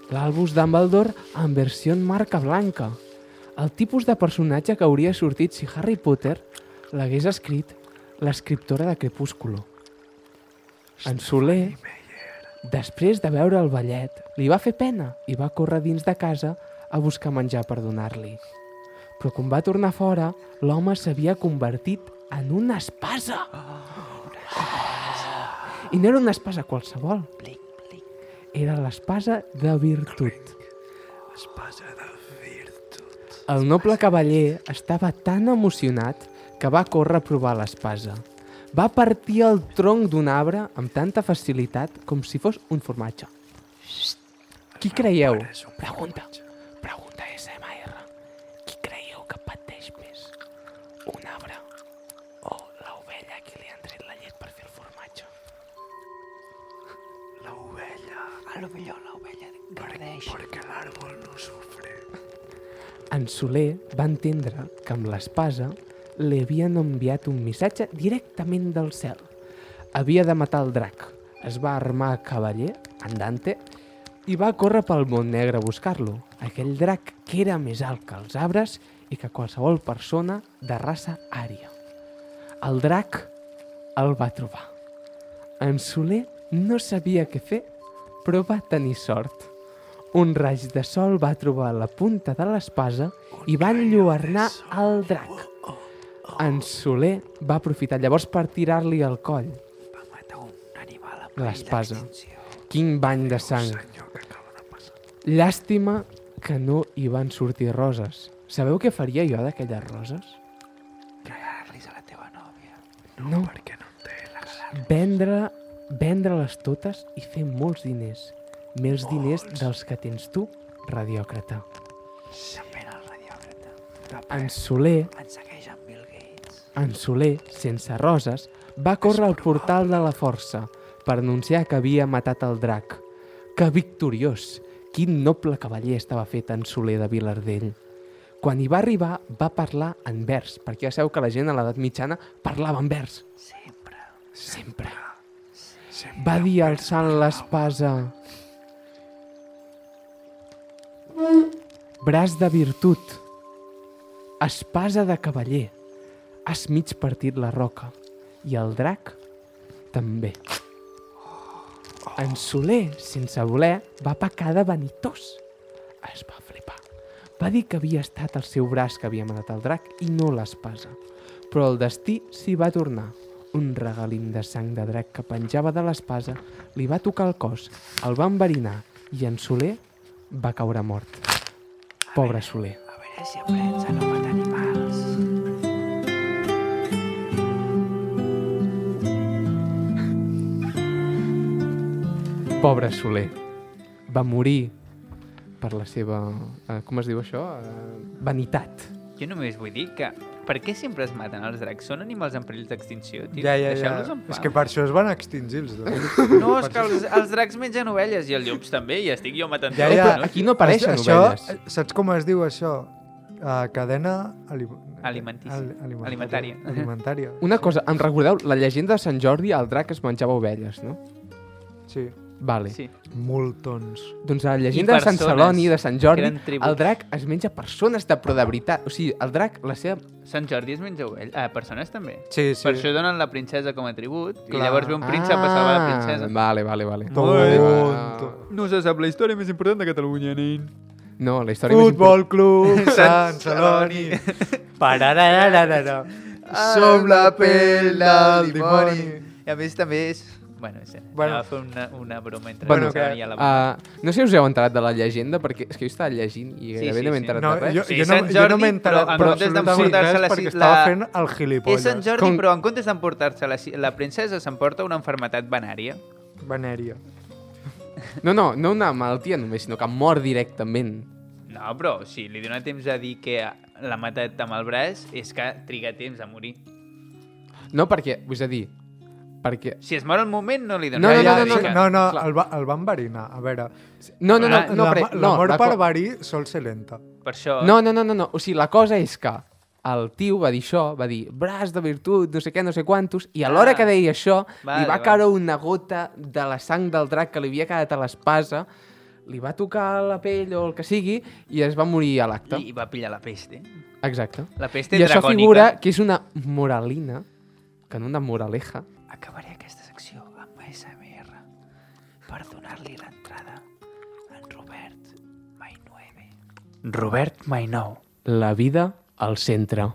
Speaker 4: L'Albus Dumbledore en versió en marca blanca. El tipus de personatge que hauria sortit si Harry Potter l'hagués escrit l'escriptora de Crepúsculo. En Soler, després de veure el ballet, li va fer pena i va córrer dins de casa a buscar menjar per donar-li. Però quan va tornar fora, l'home s'havia convertit en una espasa. I no era una espasa qualsevol,
Speaker 1: plic.
Speaker 4: Era l'espasa de virtut.
Speaker 3: Espasa de virtut.
Speaker 4: El noble cavaller estava tan emocionat que va córrer a provar l'espasa. Va partir el tronc d'un arbre amb tanta facilitat com si fos un formatge. Qui creieu? Pregunta. Pregunta
Speaker 1: Millor l'ovella gardeix.
Speaker 3: perquè l'àrbol no sufre.
Speaker 4: En Soler va entendre que amb l'espasa li havien enviat un missatge directament del cel. Havia de matar el drac. Es va armar a cavaller, andante, i va córrer pel món negre a buscar-lo. Aquell drac que era més alt que els arbres i que qualsevol persona de raça ària. El drac el va trobar. En Soler no sabia què fer, però va tenir sort. Un raig de sol va trobar la punta de l'espasa i va enlluernar el drac. En Soler va aprofitar llavors per tirar-li al coll.
Speaker 1: Va matar un animal amb
Speaker 4: L'espasa. Quin bany de sang. Llàstima que no hi van sortir roses. Sabeu què faria jo d'aquelles roses?
Speaker 1: Regalar-les a la teva nòvia.
Speaker 4: No.
Speaker 3: Perquè no en té les...
Speaker 4: Vendre, vendre-les totes i fer molts diners. Més diners dels que tens tu, radiòcrata.
Speaker 1: També el radiòcrata.
Speaker 4: En Soler
Speaker 1: Ens segueix amb Bill Gates.
Speaker 4: En Soler, sense roses, va córrer al portal de la força per anunciar que havia matat el drac. Que victoriós! Quin noble cavaller estava fet en Soler de Vilardell. Quan hi va arribar, va parlar en vers, perquè ja sabeu que la gent a l'edat mitjana parlava en vers.
Speaker 1: Sempre.
Speaker 4: Sempre.
Speaker 3: Sempre
Speaker 4: Va dir alçant l'espasa... Braç de virtut. Espasa de cavaller. Has mig partit la roca. I el drac també. En Soler, sense voler, va pecar de vanitós. Es va flipar. Va dir que havia estat el seu braç que havia matat el drac i no l'espasa. Però el destí s'hi va tornar. Un regalim de sang de drac que penjava de l'espasa li va tocar el cos, el va enverinar i en Soler va caure mort. Pobre Soler.
Speaker 1: A veure si aprens a no matar animals.
Speaker 4: Pobre Soler. Va morir per la seva... Eh, com es diu això? Eh, vanitat.
Speaker 1: Jo només vull dir que per què sempre es maten els dracs? Són animals en perill d'extinció, tio.
Speaker 3: Ja, ja, ja.
Speaker 1: Deixeu-los en pau.
Speaker 3: És que per això es van extingir els dos.
Speaker 1: No, és que els, els dracs mengen ovelles i els llops també, i estic jo matant
Speaker 3: Ja, ja.
Speaker 1: no?
Speaker 4: Aquí no apareixen
Speaker 3: això,
Speaker 4: ovelles.
Speaker 3: eh, Saps com es diu això? Uh, cadena.
Speaker 1: Alimentícia.
Speaker 3: Al- alimentària.
Speaker 1: Alimentària.
Speaker 3: Alimentària.
Speaker 4: Una cosa, em recordeu, la llegenda de Sant Jordi, el drac es menjava ovelles, no?
Speaker 3: Sí,
Speaker 4: Vale.
Speaker 1: Sí.
Speaker 3: moltons.
Speaker 4: Doncs a la llegenda de Sant Celoni, de Sant Jordi, el drac es menja persones de però de veritat. O sigui, el drac, la seva...
Speaker 1: Sant Jordi es menja ovell. Ah, persones també.
Speaker 3: Sí,
Speaker 1: Sí. Per això donen la princesa com a tribut, i
Speaker 3: Clar.
Speaker 1: llavors ve un príncep a salvar la princesa.
Speaker 4: Ah, Vale, vale, vale.
Speaker 3: Tonto.
Speaker 1: No se sap la història més important de Catalunya, nen.
Speaker 4: No, la història més important...
Speaker 3: Futbol Club Sant Celoni. Pararararara. Som la pell del dimoni.
Speaker 1: I a més també és... Bueno, és...
Speaker 3: Bueno.
Speaker 1: Va fer una, una broma entre
Speaker 3: Bueno, que-
Speaker 1: i a la boca.
Speaker 4: Uh, no sé si us heu enterat de la llegenda, perquè és que jo estava llegint i
Speaker 1: Sí,
Speaker 4: gairebé
Speaker 1: sí,
Speaker 4: no m'he
Speaker 1: sí.
Speaker 4: enterat
Speaker 3: No,
Speaker 4: de res.
Speaker 3: jo,
Speaker 1: Sí,
Speaker 3: jo no,
Speaker 1: Sant
Speaker 3: jo no
Speaker 1: Jordi,
Speaker 3: m'he enterat
Speaker 1: però en
Speaker 3: per
Speaker 1: comptes
Speaker 3: absolutament res
Speaker 1: la-
Speaker 3: perquè
Speaker 1: la-
Speaker 3: estava fent el
Speaker 1: és
Speaker 3: gilipolles.
Speaker 1: Sant Jordi,
Speaker 4: Com-
Speaker 1: però en comptes d'emportar-se la, la princesa s'emporta una enfermetat venària.
Speaker 3: Venèria.
Speaker 4: No, no, no una malaltia només, sinó que mor directament.
Speaker 1: No, però si li dona temps a dir que l'ha matat amb el braç, és que triga temps a morir.
Speaker 4: No perquè, vull dir, perquè...
Speaker 1: Si es mor al moment, no li dona
Speaker 4: No, no, no,
Speaker 1: que-
Speaker 3: no, no,
Speaker 4: Clar.
Speaker 3: el, va, el van enverinar. A veure,
Speaker 4: No, no, no, no,
Speaker 3: la,
Speaker 4: però,
Speaker 3: la
Speaker 4: no,
Speaker 3: mort
Speaker 4: la
Speaker 3: per verí sol ser lenta.
Speaker 1: Per això...
Speaker 4: No, no, no, no, no, o sigui, la cosa és que el tio va dir això, va dir braç de virtut, no sé què, no sé quantos, i a l'hora
Speaker 1: Ah.
Speaker 4: que deia això,
Speaker 1: Vale,
Speaker 4: li va
Speaker 1: vale.
Speaker 4: caure una gota de la sang del drac que li havia quedat a l'espasa, li va tocar la pell o el que sigui, i es va morir a l'acte.
Speaker 1: I va pillar la peste.
Speaker 4: Exacte.
Speaker 1: La peste
Speaker 4: I això
Speaker 1: dracònica.
Speaker 4: figura que és una moralina, que no una moraleja.
Speaker 1: Acabaré aquesta secció amb ASMR per donar-li l'entrada en Robert Mainueve. Robert Mainou.
Speaker 4: La vida al centre.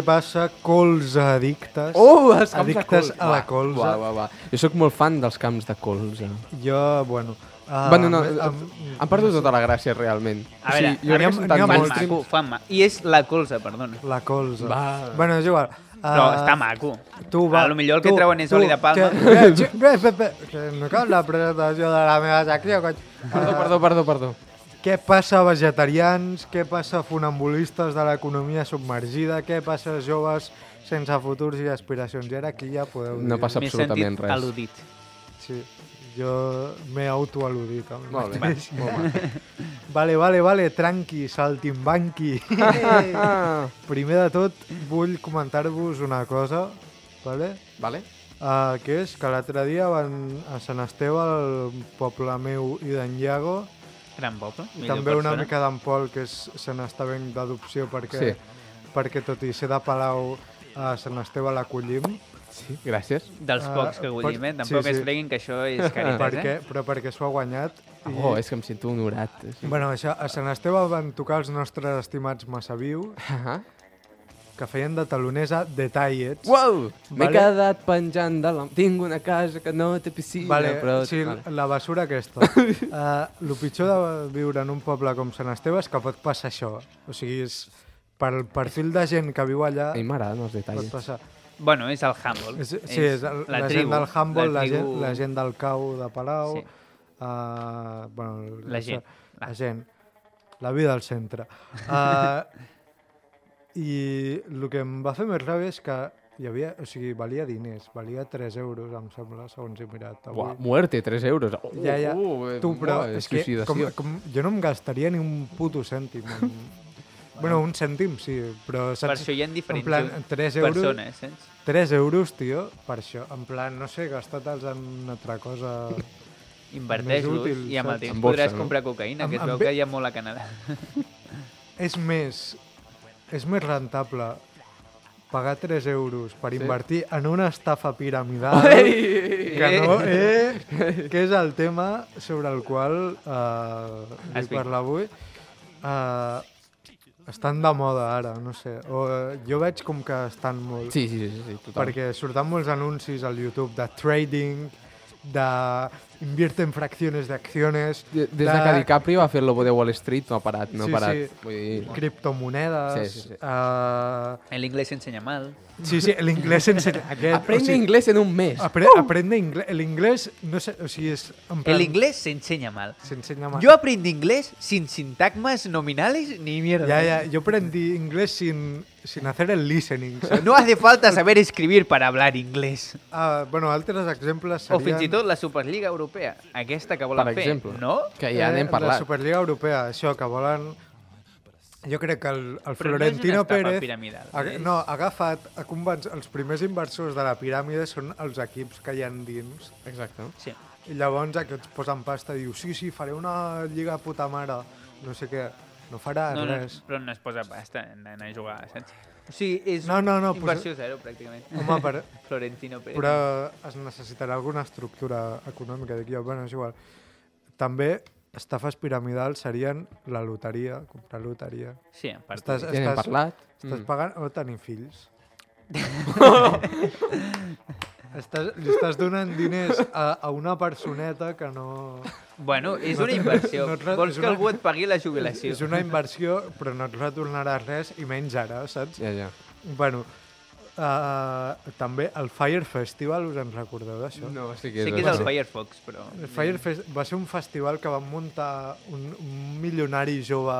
Speaker 3: Què passa, colze addictes?
Speaker 4: Oh, els camps
Speaker 3: Addictes
Speaker 4: de colza.
Speaker 3: a la colza.
Speaker 4: Va, va, va. Jo sóc molt fan dels camps de colza.
Speaker 3: Jo, bueno... Uh,
Speaker 4: bueno, no,
Speaker 3: amb-
Speaker 4: han perdut tota la gràcia, realment.
Speaker 1: A veure,
Speaker 4: jo crec que
Speaker 3: ha-
Speaker 4: són
Speaker 3: n'hi
Speaker 4: tan
Speaker 3: ha
Speaker 1: Fan maco, fan maco. I és la colza, perdona.
Speaker 3: La colza.
Speaker 4: Va.
Speaker 3: Bueno, és igual. Uh,
Speaker 1: Però està maco.
Speaker 3: Tu, va,
Speaker 1: A lo millor el que
Speaker 3: tu,
Speaker 1: treuen és
Speaker 3: tu,
Speaker 1: oli de palma.
Speaker 3: Que, bé, bé, que no cal la presentació de la meva secció, cony.
Speaker 4: Perdó, perdó, perdó, perdó.
Speaker 3: Què passa vegetarians? Què passa funambulistes de l'economia submergida? Què passa joves sense futurs i aspiracions? I ara aquí ja podeu dir.
Speaker 4: No passa
Speaker 1: M'he
Speaker 4: absolutament
Speaker 1: sentit
Speaker 4: res.
Speaker 1: al·ludit.
Speaker 3: Sí, jo m'he autoal·ludit. a mi
Speaker 4: Molt bé. Molt bé.
Speaker 3: Vale, vale, vale, tranqui, saltimbanqui. Primer de tot, vull comentar-vos una cosa, vale?
Speaker 4: vale?
Speaker 3: Uh, que és que l'altre dia van a Sant Esteve, al poble meu i d'en Iago,
Speaker 1: Gran poble.
Speaker 3: i també una
Speaker 1: persona.
Speaker 3: mica d'en Pol, que és Sant Estevenc d'adopció, perquè,
Speaker 4: Sí.
Speaker 3: perquè tot i ser de Palau, a Sant Esteve l'acollim.
Speaker 4: Sí, gràcies.
Speaker 1: Dels
Speaker 3: Ah,
Speaker 1: pocs que gullim, eh? Tampoc
Speaker 3: sí,
Speaker 1: es
Speaker 3: sí.
Speaker 1: freguin que això és caritat,
Speaker 3: perquè,
Speaker 1: eh?
Speaker 3: però perquè s'ho ha guanyat. I,
Speaker 4: Oh, és que em sento honorat. Sí.
Speaker 3: Bueno, això, a Sant Esteve van tocar els nostres estimats Massaviu,
Speaker 4: Uh
Speaker 3: que feien de taloners a Detallets.
Speaker 4: Wow! M'he
Speaker 3: Vale.
Speaker 4: quedat penjant de la... Tinc una casa que no té piscina,
Speaker 3: Vale,
Speaker 4: però...
Speaker 3: sí,
Speaker 4: Vale.
Speaker 3: la basura aquesta. uh, el pitjor de viure en un poble com Sant Esteve és que pot passar això. O sigui, és, pel perfil de gent que viu allà,
Speaker 4: A mi m'agraden els
Speaker 3: pot
Speaker 4: detalls.
Speaker 3: passar.
Speaker 1: Bueno, és el Humble.
Speaker 3: És, sí, és el, la, gent del Humboldt, la, gent, la gent del Cau de Palau,
Speaker 1: Sí.
Speaker 3: uh, bueno,
Speaker 1: La gent.
Speaker 3: La gent. La vida al centre. Uh, I el que em va fer més ràbia és que hi havia, o sigui, valia diners, valia 3 euros, em sembla, segons he mirat avui.
Speaker 4: Buah, muerte, 3 euros. Uh,
Speaker 3: Ja, ja.
Speaker 4: Uh,
Speaker 3: tu, però
Speaker 4: buah,
Speaker 3: és que com, com, jo no em gastaria ni un puto cèntim. En... bueno, un cèntim sí, però
Speaker 1: Per
Speaker 3: saps?
Speaker 1: això hi ha
Speaker 3: en
Speaker 1: diferents
Speaker 3: plan, 3 euros,
Speaker 1: persones, saps?
Speaker 3: 3 euros, tio, per això. En plan, no sé, gastar-te'ls en una altra cosa...
Speaker 1: Inverteix-los
Speaker 3: útil,
Speaker 1: i amb el temps
Speaker 4: En
Speaker 1: podràs
Speaker 4: no?
Speaker 1: comprar cocaïna, que es veu que hi ha molt a Canadà.
Speaker 3: És més, és més rentable pagar 3 euros per
Speaker 4: Sí?
Speaker 3: invertir en una estafa piramidal
Speaker 4: Ei!
Speaker 3: que no, eh, que és el tema sobre el qual eh, vull parlar avui. Eh, estan de moda ara, no sé. O, eh, jo veig com que estan molt.
Speaker 4: Sí, sí, sí, sí, total.
Speaker 3: perquè surten molts anuncis al YouTube de trading, de invierte en fracciones de acciones,
Speaker 4: De- Des de que DiCaprio va fer el lobo de Wall Street no ha parat, no
Speaker 3: Sí,
Speaker 4: ha parat.
Speaker 3: sí.
Speaker 4: Vull dir...
Speaker 3: criptomonedes...
Speaker 4: Sí, sí, sí.
Speaker 3: eh,
Speaker 1: El inglés s'ensenya mal.
Speaker 3: sí, sí, l'inglès sense... Aquest,
Speaker 4: Aprende inglés en un mes.
Speaker 3: Apre aprende inglés. L'inglés, no sé, o sigui, és... En plan,
Speaker 1: El inglés se enseña mal.
Speaker 3: S'ensenya mal.
Speaker 1: Yo aprendí inglés sin sintagmas nominales ni mierda.
Speaker 3: Ya, ya, yo aprendí inglés sin, sin hacer el listening. saps?
Speaker 1: No hace falta saber escribir para hablar inglés.
Speaker 3: Ah, bueno, altres exemples
Speaker 1: O
Speaker 3: serien...
Speaker 1: fins i tot la Superliga Europea, aquesta que volen
Speaker 4: Per
Speaker 1: fer,
Speaker 4: exemple.
Speaker 1: no?
Speaker 4: Que ja n'hem
Speaker 3: La
Speaker 4: parlat.
Speaker 3: Superliga Europea, això, que volen... Jo crec que el, el
Speaker 1: Però no és
Speaker 3: Florentino
Speaker 1: una estafa
Speaker 3: Pérez...
Speaker 1: piramidal,
Speaker 3: ha,
Speaker 1: és-
Speaker 3: no, ha agafat, ha convenç, els primers inversors de la piràmide són els equips que hi han dins.
Speaker 4: Exacte.
Speaker 1: Sí.
Speaker 3: I llavors aquests posen pasta i diu, sí, sí, faré una lliga puta mare, no sé què. No farà
Speaker 1: No, no,
Speaker 3: res.
Speaker 1: però no es posa pasta en anar a jugar, saps? O sigui, és
Speaker 3: No, no, no,
Speaker 1: inversió zero, pràcticament.
Speaker 3: Home, per,
Speaker 1: Florentino Pérez.
Speaker 3: però es necessitarà alguna estructura econòmica d'aquí. Bueno, és igual. També estafes piramidals serien la loteria, comprar loteria.
Speaker 1: Sí, en part.
Speaker 3: Estàs, estàs,
Speaker 4: parlat.
Speaker 3: estàs
Speaker 4: Mm.
Speaker 3: pagant o tenir fills. estàs, li estàs donant diners a, a una personeta que no...
Speaker 1: Bueno, és
Speaker 3: No
Speaker 1: una inversió.
Speaker 3: no et re-
Speaker 1: Vols que
Speaker 3: una-
Speaker 1: algú et pagui la jubilació.
Speaker 3: És una inversió, però no et retornarà res, i menys ara, saps?
Speaker 4: Ja, ja.
Speaker 3: Bueno, uh, també el Fire Festival, us en recordeu d'això?
Speaker 4: No, sí que
Speaker 1: Sé
Speaker 4: és,
Speaker 1: que és el. Firefox, però...
Speaker 3: El Fire Fest va ser un festival que van muntar un, un milionari jove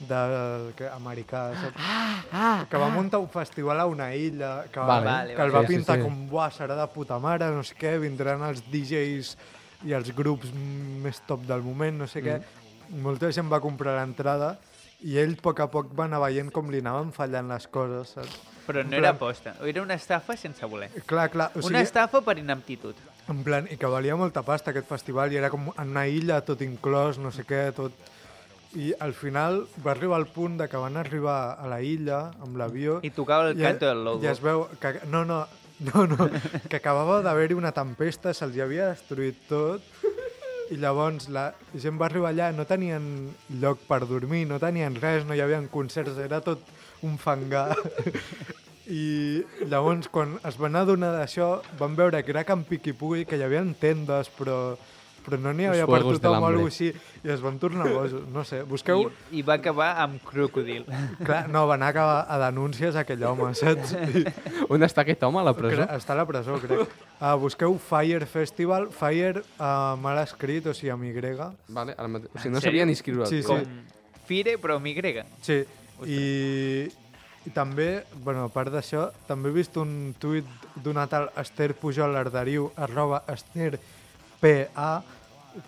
Speaker 3: de, que, americà, saps?
Speaker 4: Ah, ah,
Speaker 3: que va muntar un festival a una illa, que,
Speaker 4: Vale.
Speaker 1: Vale,
Speaker 3: que el va
Speaker 4: Sí, sí,
Speaker 3: pintar
Speaker 4: sí.
Speaker 3: com, buah, serà de puta mare, no sé què, vindran els DJs i els grups més top del moment, no sé què.
Speaker 4: Mm.
Speaker 3: Molta gent va comprar l'entrada i ell a poc a poc va anar veient com li anaven fallant les coses, saps?
Speaker 1: Però no
Speaker 3: En
Speaker 1: era
Speaker 3: plan-
Speaker 1: aposta. Era una estafa sense voler.
Speaker 3: Clar, clar, o
Speaker 1: Una
Speaker 3: sigui,
Speaker 1: estafa per inaptitud.
Speaker 3: en plan, i que valia molta pasta aquest festival i era com en una illa, tot inclòs, no sé què, tot... I al final va arribar al punt de que van arribar a la illa amb l'avió
Speaker 1: I tocava el
Speaker 3: i,
Speaker 1: canto del logo.
Speaker 3: i es veu que... No, no, no, no que acabava d'haver-hi una tempesta, se'ls havia destruït tot i llavors la gent va arribar allà, no tenien lloc per dormir, no tenien res, no hi havia concerts, era tot un fangar. I llavors, quan es van adonar d'això, van veure que era Camp Piquipugui, que hi havia tendes, però, però no n'hi havia per tothom o alguna així, i es van tornar bojos. No sé, busqueu...
Speaker 1: I, I va acabar amb crocodil.
Speaker 3: Clar, no, van acabar a denúncies aquell home, saps? I,
Speaker 4: On està aquest home a la presó?
Speaker 3: Cre- Està a la presó, crec. Uh, busqueu Fire Festival, Fire uh, mal escrit, o sigui, amb Y.
Speaker 4: Vale, ara mate... o sigui, no sabia ni escriure.
Speaker 3: Sí,
Speaker 1: Com
Speaker 3: sí.
Speaker 1: Fire, però amb Y.
Speaker 3: Sí, i, i també, bueno, a part d'això, també he vist un tuit d'una tal Esther Pujol Arderiu, arroba Esther PA,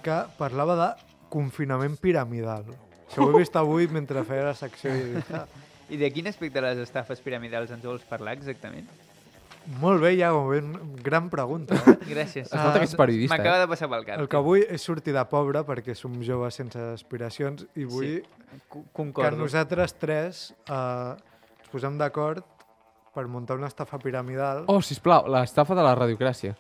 Speaker 3: que parlava de confinament piramidal. Això ho he vist avui mentre feia la secció i ah,
Speaker 1: I de quin aspecte de les estafes piramidals ens vols parlar exactament?
Speaker 3: molt bé, ja, ben, gran pregunta. Eh?
Speaker 1: Gràcies.
Speaker 4: Es nota que ets periodista,
Speaker 1: M'acaba
Speaker 4: eh?
Speaker 1: de passar pel cap.
Speaker 3: El que vull és sortir de pobre perquè som joves sense aspiracions i vull que
Speaker 1: Concordo.
Speaker 3: nosaltres tres eh, ens posem d'acord per muntar una estafa piramidal
Speaker 4: Oh, sisplau, l'estafa de la radiocràcia.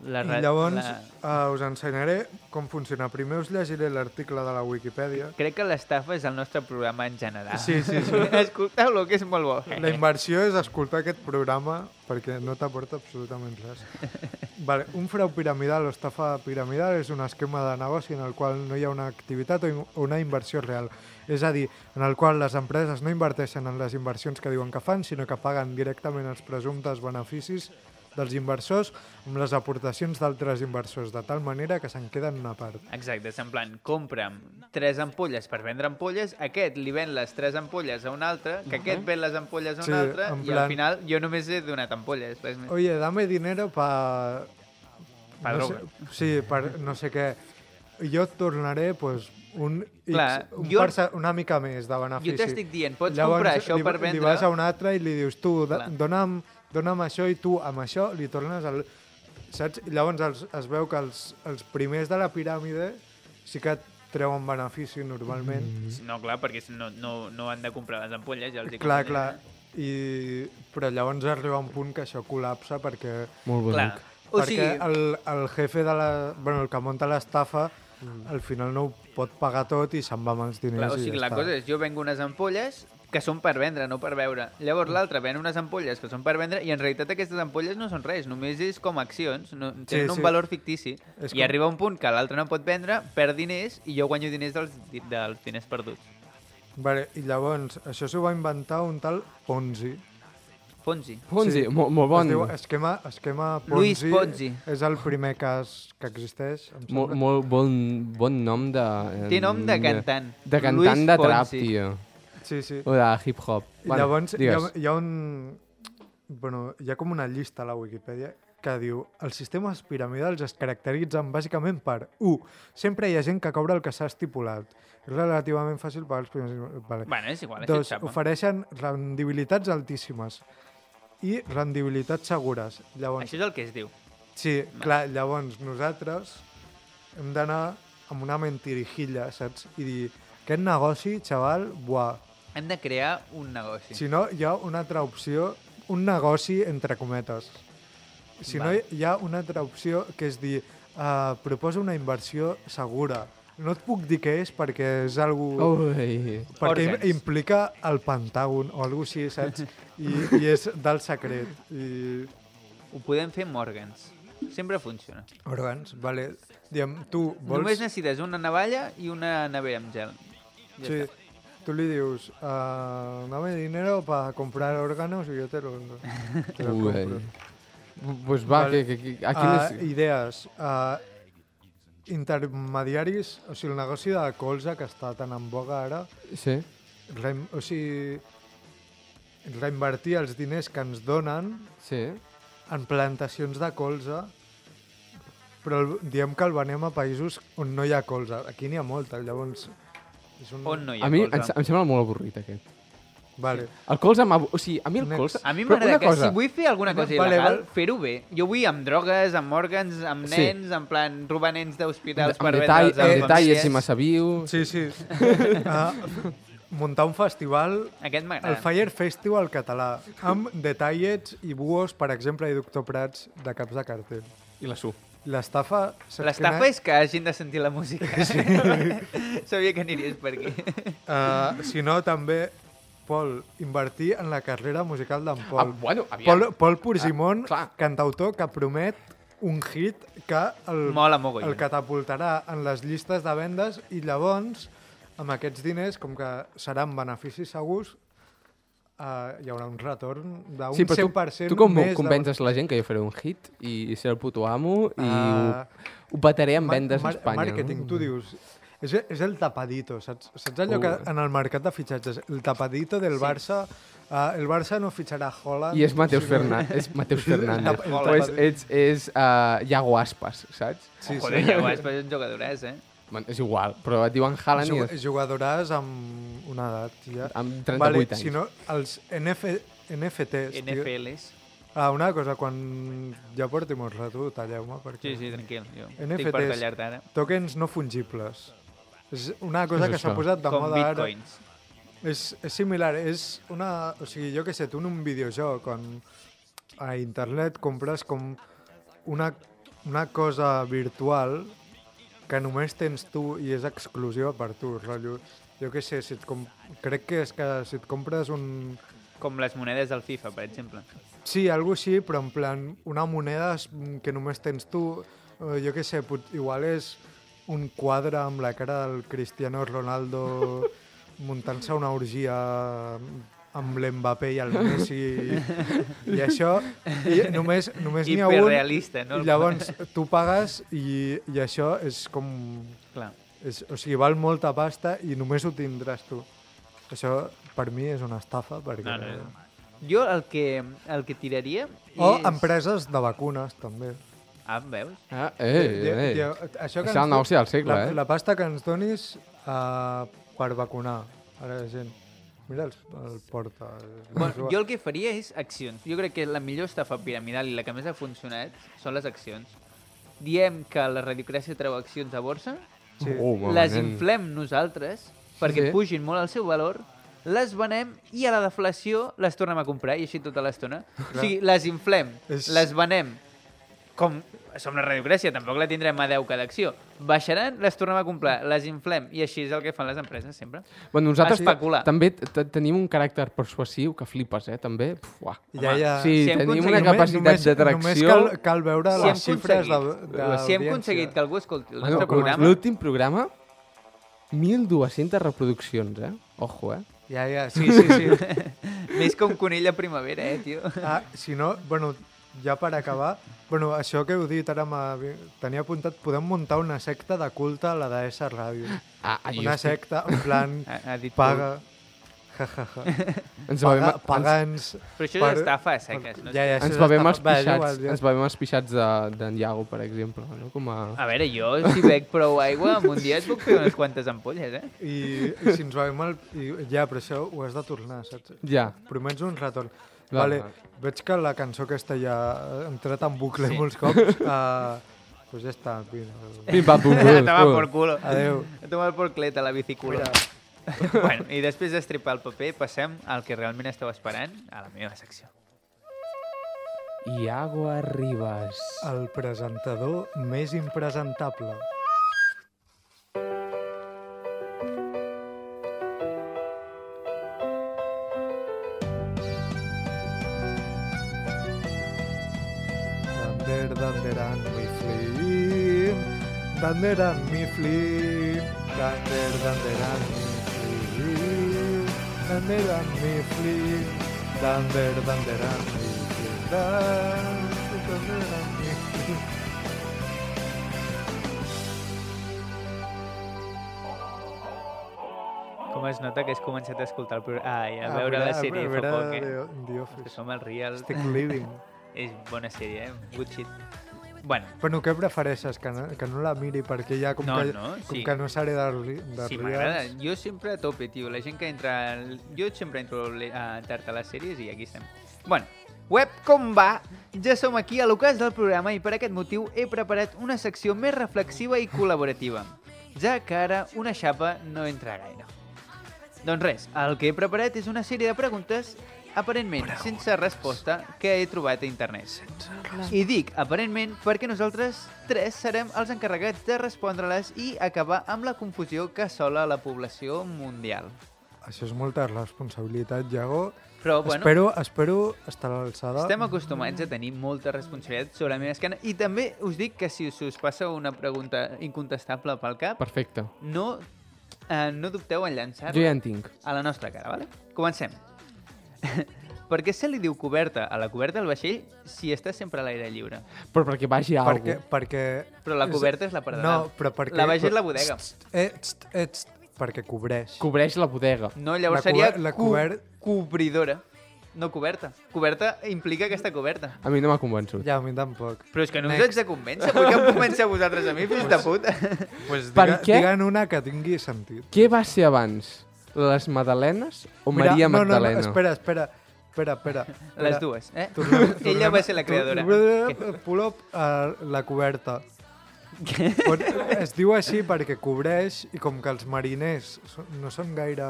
Speaker 1: La,
Speaker 3: i llavors
Speaker 1: la...
Speaker 3: uh, us ensenyaré com funciona. Primer us llegiré l'article de la Wikipedia.
Speaker 1: Crec que l'estafa és el nostre programa en general.
Speaker 3: Sí, sí, sí.
Speaker 1: Escolteu-lo, que és molt bo.
Speaker 3: La inversió és escoltar aquest programa perquè no t'aporta absolutament res. Vale, un frau piramidal o estafa piramidal és un esquema de negoci en el qual no hi ha una activitat o una inversió real. És a dir, en el qual les empreses no inverteixen en les inversions que diuen que fan, sinó que paguen directament els presumptes beneficis dels inversors amb les aportacions d'altres inversors, de tal manera que se'n queden una part.
Speaker 1: Exacte, és en plan, compra'm tres ampolles per vendre ampolles, aquest li ven les tres ampolles a un altre, que aquest ven les ampolles a un
Speaker 3: Sí,
Speaker 1: altre, i
Speaker 3: plan-
Speaker 1: al final jo només he donat ampolles, res més.
Speaker 3: Oye, dame dinero pa...
Speaker 1: Pa
Speaker 3: no
Speaker 1: droga.
Speaker 3: sé, sí, per no sé què. Jo et tornaré pues, un, X,
Speaker 1: Clar,
Speaker 3: un
Speaker 1: jo-
Speaker 3: perce- una mica més de benefici.
Speaker 1: Jo t'estic dient, pots comprar això
Speaker 3: li,
Speaker 1: per
Speaker 3: Li
Speaker 1: vendre...
Speaker 3: vas a un altre i li dius, tu,
Speaker 1: Clar.
Speaker 3: dona'm, dona'm això i tu amb això li tornes el... Saps? I llavors els, es veu que els, els primers de la piràmide sí que treuen benefici normalment. Mm.
Speaker 1: No, clar, perquè si no, no, no han de comprar les ampolles, ja els
Speaker 3: Clar, clar. I, però llavors arriba un punt que això col·lapsa perquè,
Speaker 4: Molt
Speaker 1: Clar.
Speaker 4: bonic.
Speaker 1: O
Speaker 3: perquè
Speaker 1: sigui,
Speaker 3: el, el jefe de la... Bueno, el que munta l'estafa al final no ho pot pagar tot i se'n va amb els diners
Speaker 1: clar, o
Speaker 3: i
Speaker 1: sigui
Speaker 3: ja
Speaker 1: la
Speaker 3: està.
Speaker 1: cosa és, jo vengo unes ampolles que són per vendre, no per veure. Llavors l'altre ven unes ampolles que són per vendre i en realitat aquestes ampolles no són res, només és com accions, no, tenen
Speaker 3: sí.
Speaker 1: un valor fictici.
Speaker 3: És
Speaker 1: I
Speaker 3: com-
Speaker 1: arriba un punt que l'altre no pot vendre, perd diners i jo guanyo diners dels, dels diners perduts.
Speaker 3: Vale, I llavors, això s'ho va inventar un tal Ponzi.
Speaker 1: Ponzi.
Speaker 4: Ponzi,
Speaker 3: Sí.
Speaker 4: molt, molt bon.
Speaker 3: Es diu esquema, esquema Ponzi.
Speaker 1: Luis Ponzi.
Speaker 3: És el primer cas que existeix, em
Speaker 4: Molt, molt bon, bon nom de...
Speaker 1: Té nom de cantant.
Speaker 4: De cantant
Speaker 1: Luis
Speaker 4: de trap,
Speaker 1: Fonsi.
Speaker 4: tio.
Speaker 3: Sí, sí.
Speaker 4: O de hip-hop.
Speaker 3: I llavors hi ha,
Speaker 4: digues.
Speaker 3: hi ha un... Bueno, hi ha com una llista a la Wikipedia que diu els sistemes piramidals es caracteritzen bàsicament per 1. Sempre hi ha gent que cobra el que s'ha estipulat. És relativament fàcil pagar els primers... Vale.
Speaker 1: Bueno, és igual,
Speaker 3: Dos,
Speaker 1: és xapa.
Speaker 3: ofereixen rendibilitats altíssimes i rendibilitats segures. Llavors,
Speaker 1: Això és el que es diu.
Speaker 3: sí, clar, llavors nosaltres hem d'anar amb una mentirijilla, saps? I dir, aquest negoci, xaval, buah,
Speaker 1: Hem de crear un negoci.
Speaker 3: si no, hi ha una altra opció, un negoci entre cometes. Si no,
Speaker 1: Val.
Speaker 3: hi ha una altra opció que és dir, uh, proposa una inversió segura. No et puc dir què és perquè és algo...
Speaker 4: Ui.
Speaker 3: perquè im- implica el Pentàgon o alguna així, saps? I, I és del secret. I...
Speaker 1: Ho podem fer amb òrgans. Sempre funciona.
Speaker 3: Òrgans, vale. Diem, tu vols...
Speaker 1: Només necessites una navalla i una nevera amb gel. Ja
Speaker 3: Sí,
Speaker 1: està.
Speaker 3: Tú le dius, uh, dame dinero para comprar órganos y yo te lo, te lo compro.
Speaker 4: Pues va,
Speaker 3: Vale.
Speaker 4: que, que, aquí
Speaker 3: Uh,
Speaker 4: no és...
Speaker 3: idees. Uh, intermediaris, o sigui, el negoci de colza que està tan en boga ara,
Speaker 4: Sí?
Speaker 3: rein, o sigui, reinvertir els diners que ens donen
Speaker 4: Sí?
Speaker 3: en plantacions de colza, però el, diem que el venem a països on no hi ha colza. Aquí n'hi ha molta, llavors... És un...
Speaker 1: On no hi ha
Speaker 4: A mi em,
Speaker 1: colza?
Speaker 4: em sembla molt avorrit, aquest.
Speaker 3: Vale.
Speaker 4: El colze m'ha... O sigui, a mi el
Speaker 3: Next.
Speaker 4: colze...
Speaker 1: A mi
Speaker 4: Però
Speaker 1: m'agrada
Speaker 4: una
Speaker 1: que
Speaker 4: cosa,
Speaker 1: si vull fer alguna cosa
Speaker 3: Vale,
Speaker 1: il·legal,
Speaker 3: val.
Speaker 1: fer-ho bé. Jo vull amb drogues, amb òrgans, amb
Speaker 4: Sí.
Speaker 1: nens, en plan robar nens d'hospitals
Speaker 4: amb
Speaker 1: per
Speaker 4: detall,
Speaker 1: vendre'ls a
Speaker 4: amb
Speaker 1: les
Speaker 4: detalles i
Speaker 1: famílies.
Speaker 4: massa viu...
Speaker 3: Sí, sí. uh, muntar un festival,
Speaker 1: Aquest
Speaker 3: el
Speaker 1: m'agrada.
Speaker 3: Fire Festival català, amb detallets i buos, per exemple, i Doctor Prats de caps de cartell.
Speaker 4: I la su.
Speaker 3: L'estafa...
Speaker 1: L'estafa és que hagin de sentir la música. Sí. Sabia que aniries per aquí.
Speaker 3: Uh, si no, també, Pol, invertir en la carrera musical d'en
Speaker 4: Ah,
Speaker 3: Pol.
Speaker 4: bueno, aviam.
Speaker 3: Pol, Pol Purgimon,
Speaker 4: Ah, clar.
Speaker 3: cantautor que promet un hit que el,
Speaker 1: Mola mogollon.
Speaker 3: el catapultarà en les llistes de vendes i llavors, amb aquests diners, com que seran beneficis segurs, uh, hi haurà un retorn d'un
Speaker 4: Sí, però tu,
Speaker 3: 100%
Speaker 4: tu com
Speaker 3: més
Speaker 4: convences la gent que jo faré un hit i seré el puto amo i
Speaker 3: Ah,
Speaker 4: ho, ho petaré en vendes a Espanya.
Speaker 3: Màrqueting,
Speaker 4: no?
Speaker 3: tu dius... És, és el tapadito, saps? Saps allò
Speaker 4: Uh.
Speaker 3: que en el mercat de fitxatges, el tapadito del
Speaker 1: Sí.
Speaker 3: Barça, uh, el Barça no fitxarà Holland...
Speaker 4: I és Mateus
Speaker 3: sinó-
Speaker 4: Fernández. És Mateus Fernández. o és, és, és uh, Iago Aspas, saps?
Speaker 3: Sí,
Speaker 1: Joder,
Speaker 3: sí.
Speaker 1: és, però és un jugadorès, eh?
Speaker 4: Man, és igual, però et diuen Haaland i
Speaker 3: Jug
Speaker 4: és,
Speaker 3: jugadoràs amb una edat, ja.
Speaker 4: amb 38
Speaker 3: vale,
Speaker 4: anys.
Speaker 3: Si no, els NF, NFTs... tio.
Speaker 1: NFLs.
Speaker 3: Ah, una cosa, quan ja porti molt rato, talleu-me, perquè...
Speaker 1: Sí, sí, tranquil. Jo
Speaker 3: NFTs.
Speaker 1: ara.
Speaker 3: Tokens no fungibles. És una cosa
Speaker 4: és
Speaker 3: que s'ha posat de
Speaker 1: Com
Speaker 3: moda ara.
Speaker 1: bitcoins.
Speaker 3: És, és similar, és una... O sigui, jo què sé, tu en un videojoc, on a internet compres com una, una cosa virtual que només tens tu i és exclusiva per tu, rotllo. Jo què sé, si et com... crec que és que si et compres un...
Speaker 1: Com les monedes del FIFA, per exemple.
Speaker 3: Sí, algo així, però en plan, una moneda que només tens tu, eh, jo què sé, pot, igual és un quadre amb la cara del Cristiano Ronaldo muntant-se una orgia amb l'Mbappé i el Messi i, i això, i només, només n'hi ha un,
Speaker 1: Hiperrealista, no?
Speaker 3: i llavors tu pagues i, i això és com...
Speaker 1: Clar.
Speaker 3: És, o sigui, val molta pasta i només ho tindràs tu. Això per mi és una estafa perquè...
Speaker 1: No, no, no. Jo el que, el que tiraria
Speaker 3: O
Speaker 1: és...
Speaker 3: empreses de vacunes, també.
Speaker 1: Ah, veus?
Speaker 4: Ah, eh,
Speaker 3: Di-
Speaker 4: eh.
Speaker 3: di- Això que
Speaker 4: Això és el negoci del segle,
Speaker 3: la,
Speaker 4: eh?
Speaker 3: La pasta que ens donis uh, per vacunar a la gent. Mira el, el porta.
Speaker 1: Bueno, jo el que faria és accions. Jo crec que la millor estafa piramidal i la que més ha funcionat són les accions. Diem que la radiocràcia treu accions a borsa,
Speaker 3: Sí.
Speaker 4: Oh,
Speaker 1: les inflem nosaltres perquè
Speaker 4: Sí.
Speaker 1: pugin molt el seu valor, les venem i a la deflació les tornem a comprar i així tota l'estona. O sigui, les inflem,
Speaker 3: És-
Speaker 1: les venem com som la radiocràcia, tampoc la tindrem a 10 cada acció. Baixaran, les tornem a comprar, les inflem i així és el que fan les empreses sempre.
Speaker 4: Bueno, nosaltres
Speaker 1: Especular.
Speaker 4: també tenim un caràcter persuasiu que flipes, eh, també. Puf, uah.
Speaker 3: Ja, ja.
Speaker 4: Sí,
Speaker 1: si
Speaker 4: tenim
Speaker 1: aconseguit-
Speaker 4: una capacitat d'atracció...
Speaker 3: Només cal, cal veure
Speaker 1: Si
Speaker 3: les xifres de, de
Speaker 1: si hem aconseguit que algú escolti el
Speaker 4: Bueno,
Speaker 1: nostre programa,
Speaker 4: L'últim programa, 1.200 reproduccions, eh? Ojo, eh?
Speaker 3: Ja, ja, sí, sí, sí.
Speaker 1: més que un conill a primavera, eh, tio.
Speaker 3: ah, si no, bueno, ja per acabar, bueno, això que heu dit ara tenia apuntat, podem muntar una secta de culte a la d'ESA Ràdio.
Speaker 4: Ah, ah,
Speaker 3: Una secta, en plan,
Speaker 1: Ha, ha dit
Speaker 3: paga, ja.
Speaker 4: Ens
Speaker 3: Paga,
Speaker 4: bevem, ens,
Speaker 3: paga'ns...
Speaker 1: Però això
Speaker 3: per-
Speaker 1: és estafa a seques, no?
Speaker 3: Ja, ja, això
Speaker 4: ens bevem els pixats,
Speaker 3: igual, ja.
Speaker 4: ens bevem els pixats de- d'en Iago, per exemple, no? Com a...
Speaker 1: A veure, jo, si bec prou aigua, en un dia et puc fer unes quantes ampolles, eh?
Speaker 3: I, i si ens bevem el... I, ja, però això ho has de tornar, saps?
Speaker 4: Ja.
Speaker 3: Promets un retorn.
Speaker 4: Va,
Speaker 3: vale,
Speaker 4: va.
Speaker 3: veig que la cançó aquesta ja ha entrat en bucle
Speaker 1: Sí.
Speaker 3: molts cops. Uh, pues ja està, vine.
Speaker 4: Pim, pam, pum,
Speaker 1: A
Speaker 4: pum,
Speaker 1: tomar
Speaker 4: pum.
Speaker 1: por culo.
Speaker 3: Adéu.
Speaker 1: A tomar por clet a la bicicula. Bueno, I després d'estripar el paper, passem al que realment esteu esperant, a la meva secció.
Speaker 4: Iago Arribas.
Speaker 3: El presentador més impresentable. Dander, danderan, mi flim. Danderan, mi flim. Dander, danderan, mi flim. Danderan, mi flim. Dander, danderan, mi. Dander, danderan, mi flim.
Speaker 1: Com es nota que has començat a escoltar el programa... Ai, a veure
Speaker 3: veure-
Speaker 1: la sèrie
Speaker 3: a
Speaker 1: fa poc, eh?
Speaker 3: The- The
Speaker 1: Que
Speaker 3: Office.
Speaker 1: som el real...
Speaker 3: Estic living.
Speaker 1: És bona sèrie, eh? Good shit. Bueno,
Speaker 3: Bueno, què prefereixes? Que no, que no la miri perquè ja com
Speaker 1: No,
Speaker 3: que,
Speaker 1: no,
Speaker 3: com
Speaker 1: sí.
Speaker 3: que no seré de, de
Speaker 1: sí, m'agrada. Jo sempre a tope, tio. La gent que entra... Jo sempre entro a tard a les sèries i aquí estem. Bueno, web com va? Ja som aquí a l'ocàs del programa i per aquest motiu he preparat una secció més reflexiva i col·laborativa, ja que ara una xapa no entra gaire. Doncs res, el que he preparat és una sèrie de preguntes aparentment sense resposta que he trobat a internet. I dic aparentment perquè nosaltres tres serem els encarregats de respondre-les i acabar amb la confusió que assola la població mundial.
Speaker 3: Això és molta responsabilitat, Iago.
Speaker 1: Però, bueno,
Speaker 3: Espero, espero estar a l'alçada.
Speaker 1: estem acostumats a tenir molta responsabilitat sobre la meva esquena i també us dic que si us, us passa una pregunta incontestable pel cap,
Speaker 4: Perfecte.
Speaker 1: no, eh, no dubteu en
Speaker 4: Jo
Speaker 1: llançar-la
Speaker 4: ja en tinc.
Speaker 1: a la nostra cara, vale? Comencem. per què se li diu coberta a la coberta del vaixell si està sempre a l'aire lliure?
Speaker 4: Però perquè vagi a
Speaker 3: perquè,
Speaker 4: algú.
Speaker 3: perquè...
Speaker 1: Però la coberta és la part de
Speaker 3: No, però perquè...
Speaker 1: La baixa és la bodega.
Speaker 3: Eh, tst, eh, tst, perquè cobreix.
Speaker 4: Cobreix la bodega.
Speaker 1: No, llavors
Speaker 3: La
Speaker 1: seria
Speaker 3: la cobert-
Speaker 1: cobridora. No coberta. Coberta implica que està coberta.
Speaker 4: A mi no m'ha convençut.
Speaker 3: Ja, a mi tampoc.
Speaker 1: Però és que no us
Speaker 3: Next.
Speaker 1: haig de convèncer. Vull que em convèncer a vosaltres a mi, fills de puta.
Speaker 3: Pues
Speaker 4: Per
Speaker 3: diga,
Speaker 4: què?
Speaker 3: Diguen una que tingui sentit.
Speaker 4: Què va ser abans? Les Madalenes o Maria
Speaker 3: no,
Speaker 4: Magdalena?
Speaker 3: No, no, espera, espera. Espera, espera. espera.
Speaker 1: Les dues, eh?
Speaker 3: Tornem-
Speaker 1: Ella
Speaker 3: tornem-
Speaker 1: va ser la creadora.
Speaker 3: Tor- Pull up a la coberta. Pot, es diu així perquè cobreix i com que els mariners no són gaire...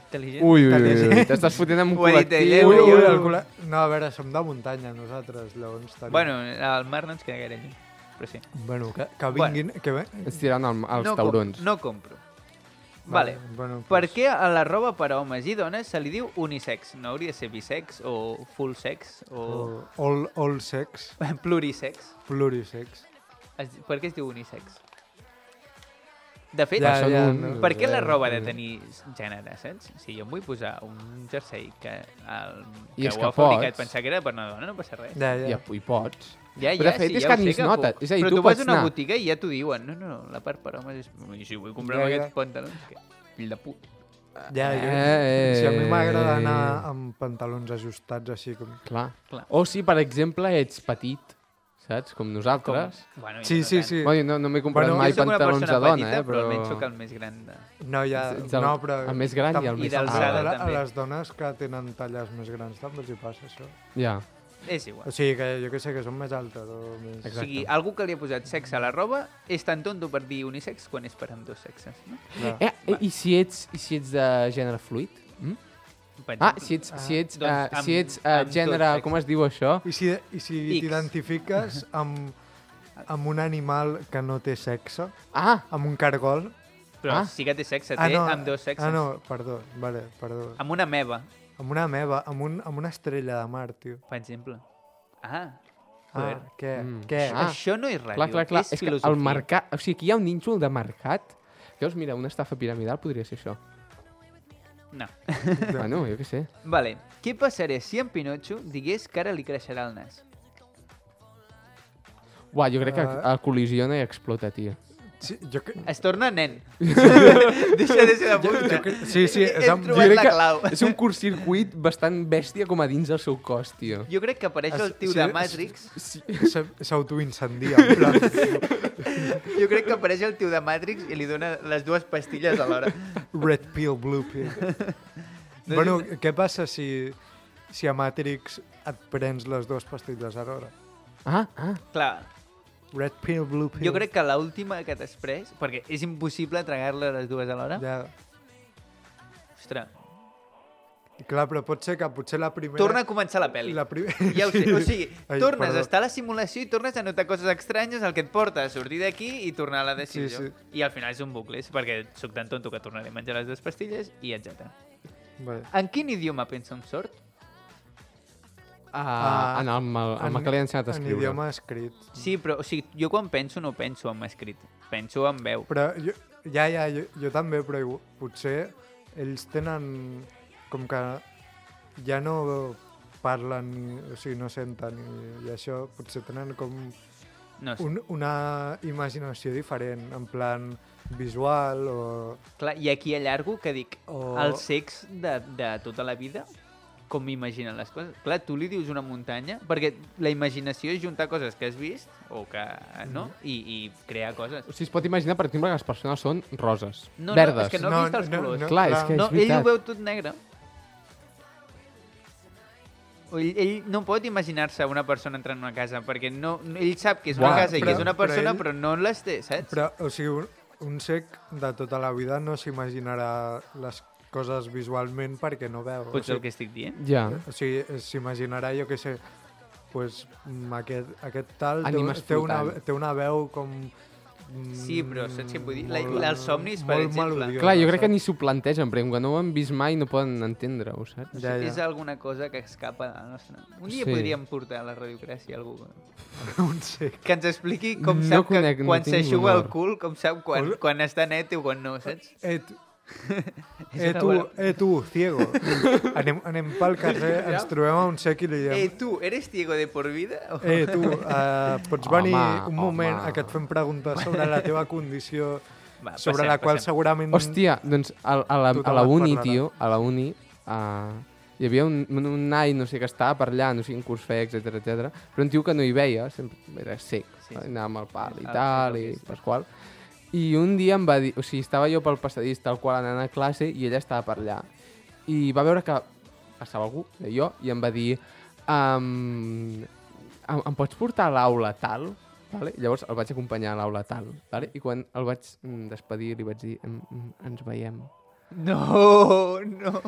Speaker 1: Intel·ligent.
Speaker 4: Ui, ui, ui, ui. t'estàs fotent amb un col·lectiu.
Speaker 1: ella,
Speaker 3: Ui, ui, el col·le... No, a veure, som de muntanya nosaltres, llavors... Tenim...
Speaker 1: Bueno, al mar no ens queda gaire lluny. Però sí.
Speaker 3: bueno que, que vinguin... Que ve...
Speaker 4: Ens tiraran al, als
Speaker 1: no, com-
Speaker 4: taurons.
Speaker 1: no compro. Vale.
Speaker 3: Bueno,
Speaker 1: Per
Speaker 3: pues,
Speaker 1: què a la roba per a homes i dones se li diu unisex? No hauria de ser bisex o full sex o
Speaker 3: o- All, all sex,
Speaker 1: plurisex?
Speaker 3: plurisex.
Speaker 1: Es, per què es diu unisex? De fet,
Speaker 3: Ja, ja,
Speaker 4: un-
Speaker 3: no.
Speaker 1: per què la roba ha de tenir gènere, saps? Si jo em vull posar un jersei que, el,
Speaker 4: I
Speaker 1: que
Speaker 4: és
Speaker 1: ho
Speaker 4: que
Speaker 1: ha fabricat
Speaker 4: pots.
Speaker 1: pensar que era per una dona, no passa res.
Speaker 3: Ja,
Speaker 4: I,
Speaker 3: ja.
Speaker 4: i pots.
Speaker 1: Ja,
Speaker 4: Però de fet
Speaker 1: sí,
Speaker 4: és
Speaker 1: ja
Speaker 4: que
Speaker 1: ho
Speaker 4: ni
Speaker 1: sé
Speaker 4: es nota.
Speaker 1: puc.
Speaker 4: És a dir,
Speaker 1: Però
Speaker 4: tu
Speaker 1: tu vas a una
Speaker 4: anar-
Speaker 1: botiga i ja t'ho diuen. No, no, la part per homes és... I si vull comprar
Speaker 3: Ja,
Speaker 1: ja,
Speaker 3: ja.
Speaker 1: aquests pantalons, que... Fill de put.
Speaker 3: ja, jo,
Speaker 4: Eh,
Speaker 3: si a mi m'agrada
Speaker 4: eh.
Speaker 3: anar amb pantalons ajustats així com...
Speaker 4: Clar.
Speaker 1: Clar.
Speaker 4: O si, per exemple, ets petit, saps? Com nosaltres.
Speaker 1: Bueno, jo
Speaker 3: Sí,
Speaker 1: no
Speaker 3: sí,
Speaker 1: tant.
Speaker 3: sí.
Speaker 4: Bueno, no, no m'he comprat
Speaker 3: Bueno,
Speaker 4: mai pantalons de dona,
Speaker 1: petita,
Speaker 4: eh?
Speaker 1: però
Speaker 4: Però...
Speaker 1: almenys sóc el més gran de...
Speaker 3: No, ja,
Speaker 4: el-
Speaker 3: no, però...
Speaker 4: el més gran i el més
Speaker 1: d'alçada,
Speaker 3: a, a,
Speaker 1: també.
Speaker 3: a les dones que tenen talles més grans també els hi passa això.
Speaker 4: Ja.
Speaker 1: És igual.
Speaker 3: O sigui, que jo que sé, que són més altes o més...
Speaker 1: O
Speaker 4: Exacte.
Speaker 1: sigui, algú que li ha posat sexe a la roba és tan tonto per dir unisex quan és per amb dos sexes, no?
Speaker 3: Clar.
Speaker 4: Eh, eh, i, si ets, I si ets de gènere fluid? Mm? Ah, si ets, si ets,
Speaker 1: Doncs
Speaker 4: uh,
Speaker 1: amb-
Speaker 4: si ets uh, gènere... Com es diu això?
Speaker 3: I si, i si t'identifiques amb, amb un animal que no té sexe,
Speaker 4: Ah,
Speaker 3: amb un cargol...
Speaker 1: Però
Speaker 4: Ah.
Speaker 1: sí que té sexe, té amb dos sexes.
Speaker 3: Ah, no, perdó, vale, perdó.
Speaker 1: Amb una meva,
Speaker 3: Amb una meva, amb, un, amb una estrella de mar, tio.
Speaker 1: per exemple. Ah,
Speaker 3: Ah,
Speaker 1: joder.
Speaker 3: què?
Speaker 4: Mm.
Speaker 3: Què?
Speaker 4: Ah.
Speaker 1: Això no és ràdio,
Speaker 4: clar, clar, clar.
Speaker 1: és,
Speaker 4: És que
Speaker 1: filosofia.
Speaker 4: el mercat... O sigui, aquí hi ha un nínxol de mercat. Llavors, mira, una estafa piramidal podria ser això.
Speaker 1: No.
Speaker 4: bueno, jo què sé.
Speaker 1: Vale, què passaria si en Pinocho digués que ara li creixerà el nas?
Speaker 4: Uah, jo crec que uh, col·lisiona i explota, tio.
Speaker 3: Sí, jo que...
Speaker 1: Es torna nen. Deixa de ser de puta.
Speaker 3: Sí, sí, és amb-
Speaker 1: trobat
Speaker 4: crec que
Speaker 1: clau.
Speaker 4: És un curtcircuit bastant bèstia com a dins del seu cos, tio.
Speaker 1: Jo crec que apareix el tio
Speaker 3: sí,
Speaker 1: de Matrix.
Speaker 3: S'autoincendia, en plan...
Speaker 1: Jo crec que apareix el tio de Matrix i li dona les dues pastilles alhora.
Speaker 3: Red pill, blue pill. bueno, què passa si, si a Matrix et prens les dues pastilles alhora?
Speaker 4: Ah, ah.
Speaker 1: Clar,
Speaker 3: Red pill, blue pill.
Speaker 1: jo crec que l'última que t'has pres, perquè és impossible tragar-la les dues alhora.
Speaker 3: Ja.
Speaker 1: Ostres,
Speaker 3: Clar, però pot ser que potser la primera...
Speaker 1: torna a començar la pel·li.
Speaker 3: La prim...
Speaker 1: Ja ho sé, o sigui,
Speaker 3: Ai,
Speaker 1: tornes
Speaker 3: perdó.
Speaker 1: a estar a la simulació i tornes a notar coses estranyes, el que et porta a sortir d'aquí i tornar a la decisió.
Speaker 3: Sí,
Speaker 1: I al final és un bucle, és perquè sóc tan tonto que tornaré a menjar les dues pastilles i etc.
Speaker 3: Vale.
Speaker 1: En quin idioma pensa un sort?
Speaker 4: Ah,
Speaker 3: Ah,
Speaker 4: en el, el, el, el que li ha ensenyat a
Speaker 3: En
Speaker 4: escriure.
Speaker 3: idioma escrit.
Speaker 1: Sí, però o sigui, jo quan penso no penso en escrit, penso en veu.
Speaker 3: Però jo, ja, ja, jo, jo també, però potser ells tenen com que ja no parlen, ni, o sigui, no senten i, i això, potser tenen com
Speaker 1: No sé.
Speaker 3: un, una imaginació diferent, en plan visual o...
Speaker 1: Clar, i aquí allargo que dic,
Speaker 3: O-
Speaker 1: els secs de, de tota la vida, com m'imaginen les coses. Clar, tu li dius una muntanya, perquè la imaginació és juntar coses que has vist, o que, no?
Speaker 3: Mhm.
Speaker 1: I, i crear coses.
Speaker 4: O sigui, es pot imaginar, per exemple, que les persones són roses,
Speaker 1: No,
Speaker 4: verdes.
Speaker 1: no, és que no, ha vist els colors.
Speaker 4: Clar, és que
Speaker 1: No,
Speaker 4: és
Speaker 1: ell ho
Speaker 4: veritat.
Speaker 1: veu tot negre. Ell, ell no pot imaginar-se una persona entrant en una casa, perquè no, no- ell sap que és una
Speaker 4: Uah,
Speaker 1: casa i que
Speaker 3: però-
Speaker 1: és una
Speaker 3: però
Speaker 1: persona,
Speaker 3: ell-
Speaker 1: però, no les té, saps?
Speaker 3: Però, o sigui, un, un sec de tota la vida no s'imaginarà les coses visualment perquè no veu.
Speaker 1: Potser
Speaker 3: o
Speaker 1: el que estic dient.
Speaker 4: Ja.
Speaker 3: O sigui, s'imaginarà, jo què sé, pues, mm, aquest, aquest tal té,
Speaker 4: Ànimes
Speaker 3: té, una, té una veu com... mm,
Speaker 1: Sí, però saps què vull dir? La-
Speaker 3: molt-
Speaker 1: els somnis, per
Speaker 3: molt
Speaker 1: exemple.
Speaker 3: melodiosa,
Speaker 4: Clar, jo crec que ni s'ho plantegen, perquè com que no ho han vist mai no poden entendre-ho, saps?
Speaker 3: Ja, ja.
Speaker 1: És alguna cosa que escapa de la nostra... Un dia
Speaker 4: Sí.
Speaker 1: podríem portar a la radiocràcia algú
Speaker 3: un sec.
Speaker 1: que ens expliqui com
Speaker 4: No
Speaker 1: sap
Speaker 4: conec,
Speaker 1: que
Speaker 4: no
Speaker 1: quan
Speaker 4: tinc
Speaker 1: s'aixuga el cul, com sap quan, quan està net i quan no, saps? És
Speaker 3: eh, tu,
Speaker 1: bona-
Speaker 3: eh, tu, ciego. anem, anem pel carrer, ens trobem a un sec i li
Speaker 1: Eh,
Speaker 3: diem...
Speaker 1: tu, eres ciego de por vida? O...
Speaker 3: Eh, tu, uh, pots venir
Speaker 4: Home,
Speaker 3: un moment
Speaker 4: home.
Speaker 3: a que et fem preguntes sobre la teva condició,
Speaker 1: Va,
Speaker 3: sobre
Speaker 1: passem,
Speaker 3: la qual
Speaker 1: passem.
Speaker 3: segurament...
Speaker 4: Hòstia, doncs a, a, la, a la uni, tio, a la uni, uh, hi havia un, un, un nai, no sé, que estava per allà, no sé, en curs feia, etc etc. però un tio que no hi veia, sempre era sec,
Speaker 1: Sí,
Speaker 4: sí. anava amb el pal i
Speaker 1: Ah,
Speaker 4: tal,
Speaker 1: sí,
Speaker 4: i
Speaker 1: sí, sí.
Speaker 4: I un dia em va dir, o sigui, estava jo pel passadís tal qual anant a classe i ella estava per allà. I va veure que passava algú, jo, i em va dir um, em, em pots portar a l'aula tal? Vale? Llavors el vaig acompanyar a l'aula tal. Vale? I quan el vaig mm, despedir li vaig dir "Em, em, ens veiem.
Speaker 1: No, no.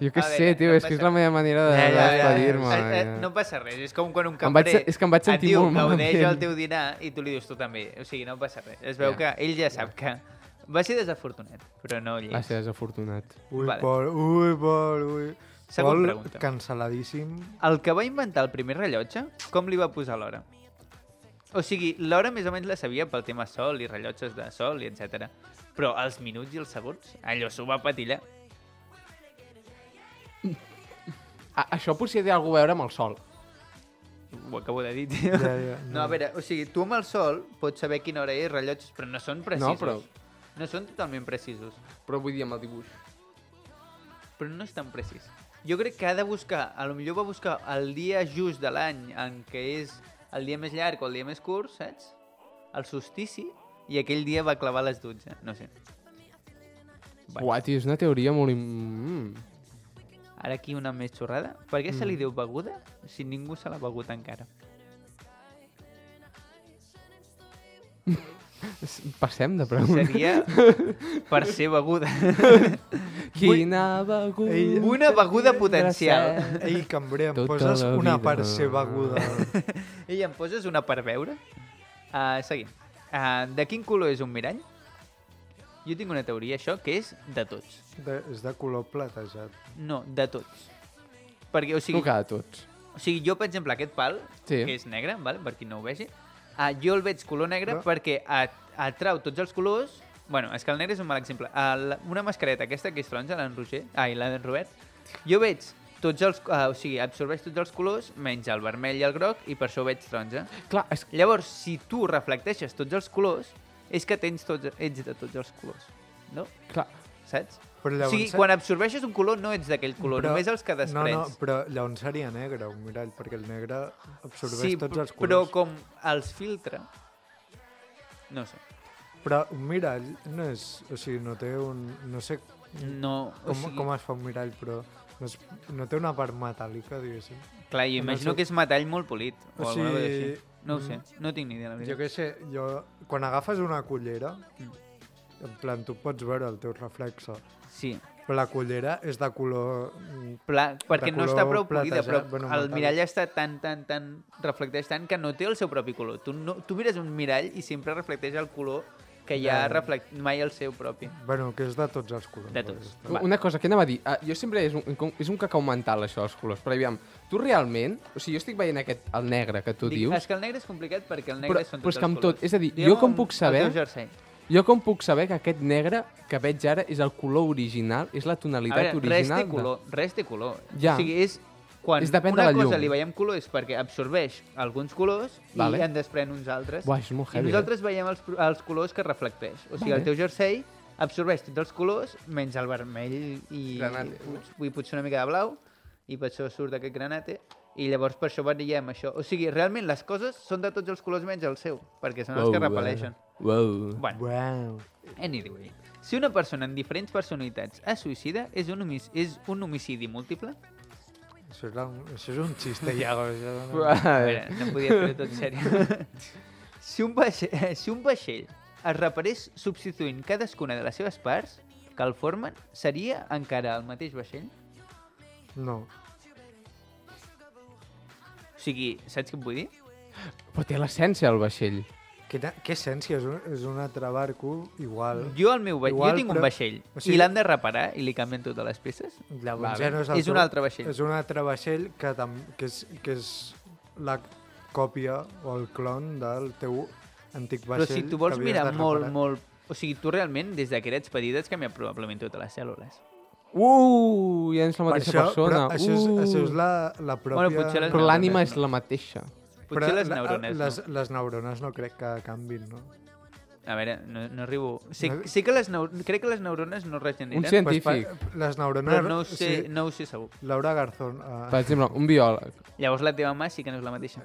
Speaker 4: Jo què sé, tio,
Speaker 1: no
Speaker 4: és que és la meva manera de,
Speaker 3: Ja, ja, ja, ja.
Speaker 4: despedir-me.
Speaker 1: Eh, eh,
Speaker 4: ja.
Speaker 1: no passa res, és com quan un
Speaker 4: Em vaig-
Speaker 1: cambrer
Speaker 4: és que em vaig sentir
Speaker 1: et diu
Speaker 4: molt
Speaker 1: gaudeix
Speaker 4: malament.
Speaker 1: el teu dinar i tu li dius tu també. O sigui, no passa res. Es veu
Speaker 4: Ja.
Speaker 1: que ell ja sap que va ser desafortunat, però no
Speaker 4: Va
Speaker 1: lleig.
Speaker 4: ser desafortunat.
Speaker 3: Ui,
Speaker 1: Vale.
Speaker 3: Pol, ui, Pol, ui.
Speaker 1: Següent
Speaker 3: Pol,
Speaker 1: pregunta.
Speaker 3: cancel·ladíssim.
Speaker 1: El que va inventar el primer rellotge, com li va posar l'hora? O sigui, l'hora més o menys la sabia pel tema sol i rellotges de sol i etc. Però els minuts i els segons, allò s'ho va patillar.
Speaker 4: A, això potser té alguna a veure amb el sol.
Speaker 1: Ho acabo de dir, tio.
Speaker 3: Ja, ja,
Speaker 1: No, a veure, o sigui, tu amb el sol pots saber quina hora és, rellotges, però no són precisos.
Speaker 4: No, però-
Speaker 1: No són totalment precisos,
Speaker 4: Però vull dir amb el dibuix.
Speaker 1: però no és tan precís. Jo crec que ha de buscar, a lo millor va buscar el dia just de l'any en què és el dia més llarg o el dia més curt, saps? El solstici, i aquell dia va clavar les 12, no sé. Bueno.
Speaker 4: Uah, tio, és una teoria molt... Mm.
Speaker 1: Ara aquí una més xorrada. Per què se li diu beguda si ningú se l'ha begut encara?
Speaker 4: Passem de pregunta.
Speaker 1: Seria per ser beguda.
Speaker 4: Quina beguda...
Speaker 3: Ei,
Speaker 1: Una beguda potencial.
Speaker 3: Ei, cambrer, em
Speaker 4: Tota
Speaker 3: poses una per ser beguda.
Speaker 1: I em poses una per veure? Uh, seguim. Uh, de quin color és un mirall? Jo tinc una teoria, això, que és de tots.
Speaker 3: De, és de color platejat.
Speaker 1: No, de tots. Perquè, o sigui,
Speaker 4: Tu cada tots.
Speaker 1: o sigui, jo, per exemple, aquest pal,
Speaker 4: Sí.
Speaker 1: que és negre, vale? per qui no ho vegi, uh, jo el veig color negre
Speaker 3: Però-
Speaker 1: perquè at atrau tots els colors... Bueno, és que el negre és un mal exemple. Uh, una mascareta aquesta que és taronja, l'en Roger, ai, l'en Robert, jo veig tots els... Uh, o sigui, absorbeix tots els colors, menys el vermell i el groc, i per això ho veig taronja.
Speaker 4: Clar, és...
Speaker 1: Llavors, si tu reflecteixes tots els colors, és que tens tots, ets de tots els colors, no?
Speaker 4: clar.
Speaker 1: Saps?
Speaker 3: Però
Speaker 1: o
Speaker 3: llavors...
Speaker 1: sigui, quan absorbeixes un color no ets d'aquell color, només els que desprens.
Speaker 3: No, no, però llavors seria negre un mirall, perquè el negre absorbeix
Speaker 1: sí,
Speaker 3: tots els
Speaker 1: però
Speaker 3: colors.
Speaker 1: com els filtra... No sé.
Speaker 3: Però un mirall no és... O sigui, no té un... No sé
Speaker 1: No, o
Speaker 3: com,
Speaker 1: sigui,
Speaker 3: com es fa un mirall, però no, és, no té una part metàl·lica, diguéssim.
Speaker 1: clar, jo
Speaker 3: no
Speaker 1: imagino
Speaker 3: sé.
Speaker 1: que és metall molt polit. O,
Speaker 3: O
Speaker 1: alguna cosa
Speaker 3: sigui,
Speaker 1: així. No ho sé,
Speaker 3: mm,
Speaker 1: no tinc ni idea, la
Speaker 3: Jo
Speaker 1: veritat.
Speaker 3: què sé, jo... Quan agafes una cullera,
Speaker 1: Mm.
Speaker 3: en plan, tu pots veure el teu reflexe,
Speaker 1: Sí,
Speaker 3: però la cullera és de color... mm,
Speaker 1: Pla, perquè no
Speaker 3: color
Speaker 1: està prou polida, però
Speaker 3: bueno,
Speaker 1: el mirall està tan, tan, tan... reflecteix tant que no té el seu propi color. Tu, no, tu mires un mirall i sempre reflecteix el color que ja reflect mai el seu propi.
Speaker 3: Bueno, que és de tots els colors.
Speaker 1: De tots. Va.
Speaker 4: Una cosa que anava a dir, uh, jo sempre és un, és un cacau mental això dels colors, però aviam, tu realment, o sigui, jo estic veient aquest, el negre que tu
Speaker 1: Dic,
Speaker 4: dius,
Speaker 1: És que el negre és complicat perquè el negre
Speaker 4: Però-
Speaker 1: són
Speaker 4: però
Speaker 1: tots
Speaker 4: és que amb
Speaker 1: els colors.
Speaker 4: tot, és a dir,
Speaker 1: Digue'm
Speaker 4: jo com puc saber- jo com puc saber que aquest negre que veig ara és el color original, és la
Speaker 1: A
Speaker 4: tonalitat
Speaker 1: veure, res
Speaker 4: original?
Speaker 1: té color, res té color.
Speaker 4: Ja.
Speaker 1: O sigui, és... Quan
Speaker 4: És depèn de
Speaker 1: una
Speaker 4: la
Speaker 1: cosa
Speaker 4: llum.
Speaker 1: li veiem color és perquè absorbeix alguns colors
Speaker 4: Vale.
Speaker 1: i en desprèn uns altres.
Speaker 4: Buah, és molt
Speaker 1: I
Speaker 4: heavy, eh?
Speaker 1: nosaltres veiem els, els colors que reflecteix. O sigui,
Speaker 4: Vale.
Speaker 1: el teu jersei absorbeix tots els colors, menys el vermell i,
Speaker 4: Granate.
Speaker 1: pot- vull potser una mica de blau, i per això surt aquest granate, i llavors per això veiem això. O sigui, realment les coses són de tots els colors menys el seu, perquè són els que repel·leixen.
Speaker 4: Wow.
Speaker 1: Bueno,
Speaker 3: Wow.
Speaker 1: anyway. Si una persona amb diferents personalitats es suïcida, és un, homic és un homicidi múltiple?
Speaker 3: Això és, la, això és un xiste, Iago. Això no...
Speaker 1: A veure, no podia fer tot sèrio. si, un vaixell, si un vaixell es reparés substituint cadascuna de les seves parts que el formen, seria encara el mateix vaixell?
Speaker 3: no.
Speaker 1: O sigui, saps què em vull dir?
Speaker 4: Però té l'essència, el vaixell.
Speaker 3: Quina, què essència? És un, és un altre barco igual.
Speaker 1: Jo, el meu vaixell,
Speaker 3: Igual,
Speaker 1: jo tinc un
Speaker 3: però-
Speaker 1: vaixell
Speaker 3: o
Speaker 1: i
Speaker 3: sigui-
Speaker 1: l'han de reparar i li canvien totes les peces?
Speaker 3: Llavors ja no és, el
Speaker 1: És un altre vaixell.
Speaker 3: És un altre vaixell que, tam, que, és, que és la còpia o el clon del teu antic
Speaker 1: Però
Speaker 3: vaixell
Speaker 1: si tu vols
Speaker 3: que
Speaker 1: mirar molt, molt... O sigui, tu realment, des de que eres petit, has canviat probablement totes les cèl·lules.
Speaker 4: Uh, ja és la
Speaker 3: Per
Speaker 4: mateixa
Speaker 3: això,
Speaker 4: persona.
Speaker 3: Però això, és,
Speaker 4: uh.
Speaker 3: això és la, la pròpia...
Speaker 1: Bueno, potser
Speaker 4: Però l'ànima és la mateixa.
Speaker 1: Potser les
Speaker 3: la-
Speaker 1: neurones,
Speaker 3: les,
Speaker 1: no?
Speaker 3: les neurones no crec que canvin, no?
Speaker 1: A veure, no, no arribo... Sé,
Speaker 3: No-
Speaker 1: sé que les neu... crec que les neurones no regeneren,
Speaker 4: Un científic.
Speaker 3: Pues pa- les neurones...
Speaker 1: però no ho sé,
Speaker 3: sí,
Speaker 1: no ho sé segur.
Speaker 3: Laura Garzón, uh,
Speaker 4: Per exemple, un biòleg.
Speaker 1: Llavors la teva mà sí que no és la mateixa.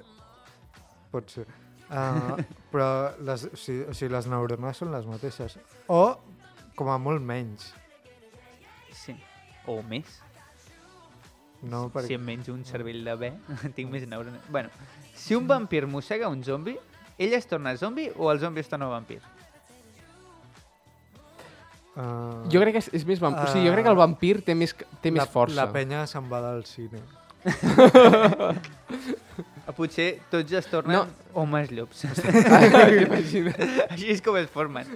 Speaker 3: pot ser. Uh, però les, o sigui, o sigui, les neurones són les mateixes. O, com a molt menys.
Speaker 1: Sí. O més.
Speaker 3: No,
Speaker 1: Si
Speaker 3: perquè...
Speaker 1: em menjo un cervell de bé, tinc més neurones. Bueno, si un vampir mossega un zombi, ell es torna zombi o el zombi es torna vampir?
Speaker 3: Uh,
Speaker 4: Jo crec que és, és més... Vamp... o sigui, jo crec que el vampir té més, té més
Speaker 3: la,
Speaker 4: força.
Speaker 3: La penya se'n va del cine.
Speaker 1: O potser tots es tornen
Speaker 4: No.
Speaker 1: homes llops. Així és com es formen.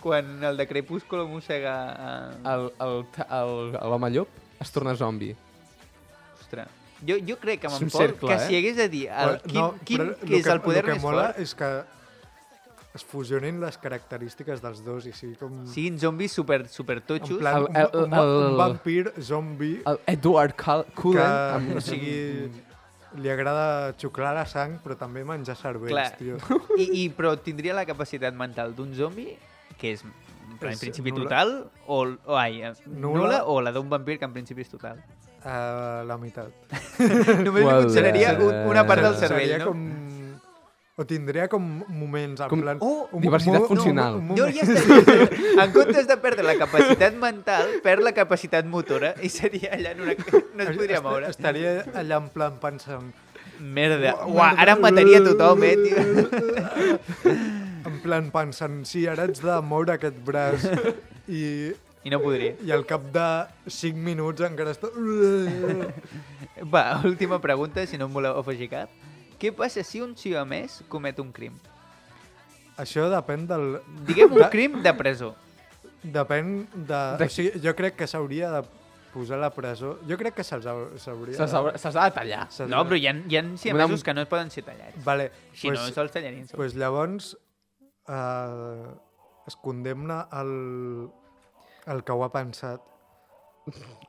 Speaker 1: Quan el de Crepúsculo mossega... Uh...
Speaker 4: L'home llop es torna zombi.
Speaker 1: Ostres, Jo, jo crec que amb en
Speaker 4: un
Speaker 1: Pol,
Speaker 4: cercle,
Speaker 1: que
Speaker 4: eh?
Speaker 1: si hagués de dir el, quin,
Speaker 3: no,
Speaker 1: quin
Speaker 3: però
Speaker 1: que és el poder
Speaker 3: el que
Speaker 1: més
Speaker 3: mola
Speaker 1: fort,
Speaker 3: és que es fusionin les característiques dels dos i sigui com...
Speaker 1: siguin zombis super, super
Speaker 3: en
Speaker 1: totxos.
Speaker 3: plan,
Speaker 4: El-
Speaker 3: un,
Speaker 4: el-
Speaker 3: un, un,
Speaker 4: el-
Speaker 3: vampir zombi
Speaker 4: El Edward Cul-
Speaker 3: que,
Speaker 4: Cullen... amb-
Speaker 3: o sigui, li agrada xuclar la sang, però també menjar cervells,
Speaker 1: Clar.
Speaker 3: tio.
Speaker 1: I, i, però tindria la capacitat mental d'un zombi, que és en principi total, o, o ai,
Speaker 3: Nul·la.
Speaker 1: nul·la, o la d'un vampir, que en principi és total.
Speaker 3: Uh, la meitat.
Speaker 1: Només
Speaker 4: Well,
Speaker 1: li funcionaria
Speaker 4: eh,
Speaker 1: un, una part del
Speaker 3: Seria
Speaker 1: cervell, no?
Speaker 3: Com... O tindria com moments, en
Speaker 4: Com-
Speaker 3: plan...
Speaker 1: Oh,
Speaker 3: un-
Speaker 4: diversitat
Speaker 3: un- un-
Speaker 4: funcional.
Speaker 3: un
Speaker 1: Jo
Speaker 3: moment-
Speaker 1: ja estaria... En comptes de perdre la capacitat mental, perd la capacitat motora i seria allà en una... No es podria
Speaker 3: est-
Speaker 1: moure.
Speaker 3: Estaria allà en plan pensant...
Speaker 1: Merda. Uah, ara em mataria tothom, eh, tio.
Speaker 3: En plan pensant, sí, ara ets de moure aquest braç i,
Speaker 1: I no podria.
Speaker 3: i al cap de 5 minuts encara està...
Speaker 1: Va, última pregunta, si no em voleu afegir cap. Què passa si un siamès comet un crim?
Speaker 3: Això depèn del...
Speaker 1: Diguem un
Speaker 3: De-
Speaker 1: crim de presó.
Speaker 3: Depèn de...
Speaker 4: De-
Speaker 3: O sigui, jo crec que s'hauria de posar a la presó. Jo crec que se'ls hau- s'hauria...
Speaker 4: Se s'ha se s'ha de tallar.
Speaker 3: se'ls
Speaker 1: No, però hi ha, hi ha siamesos
Speaker 4: Una-
Speaker 1: que no es poden ser tallats.
Speaker 3: Vale,
Speaker 1: Si
Speaker 3: pues,
Speaker 1: no, se'ls tallarien. sols.
Speaker 3: pues llavors eh, es condemna el, el que ho ha pensat.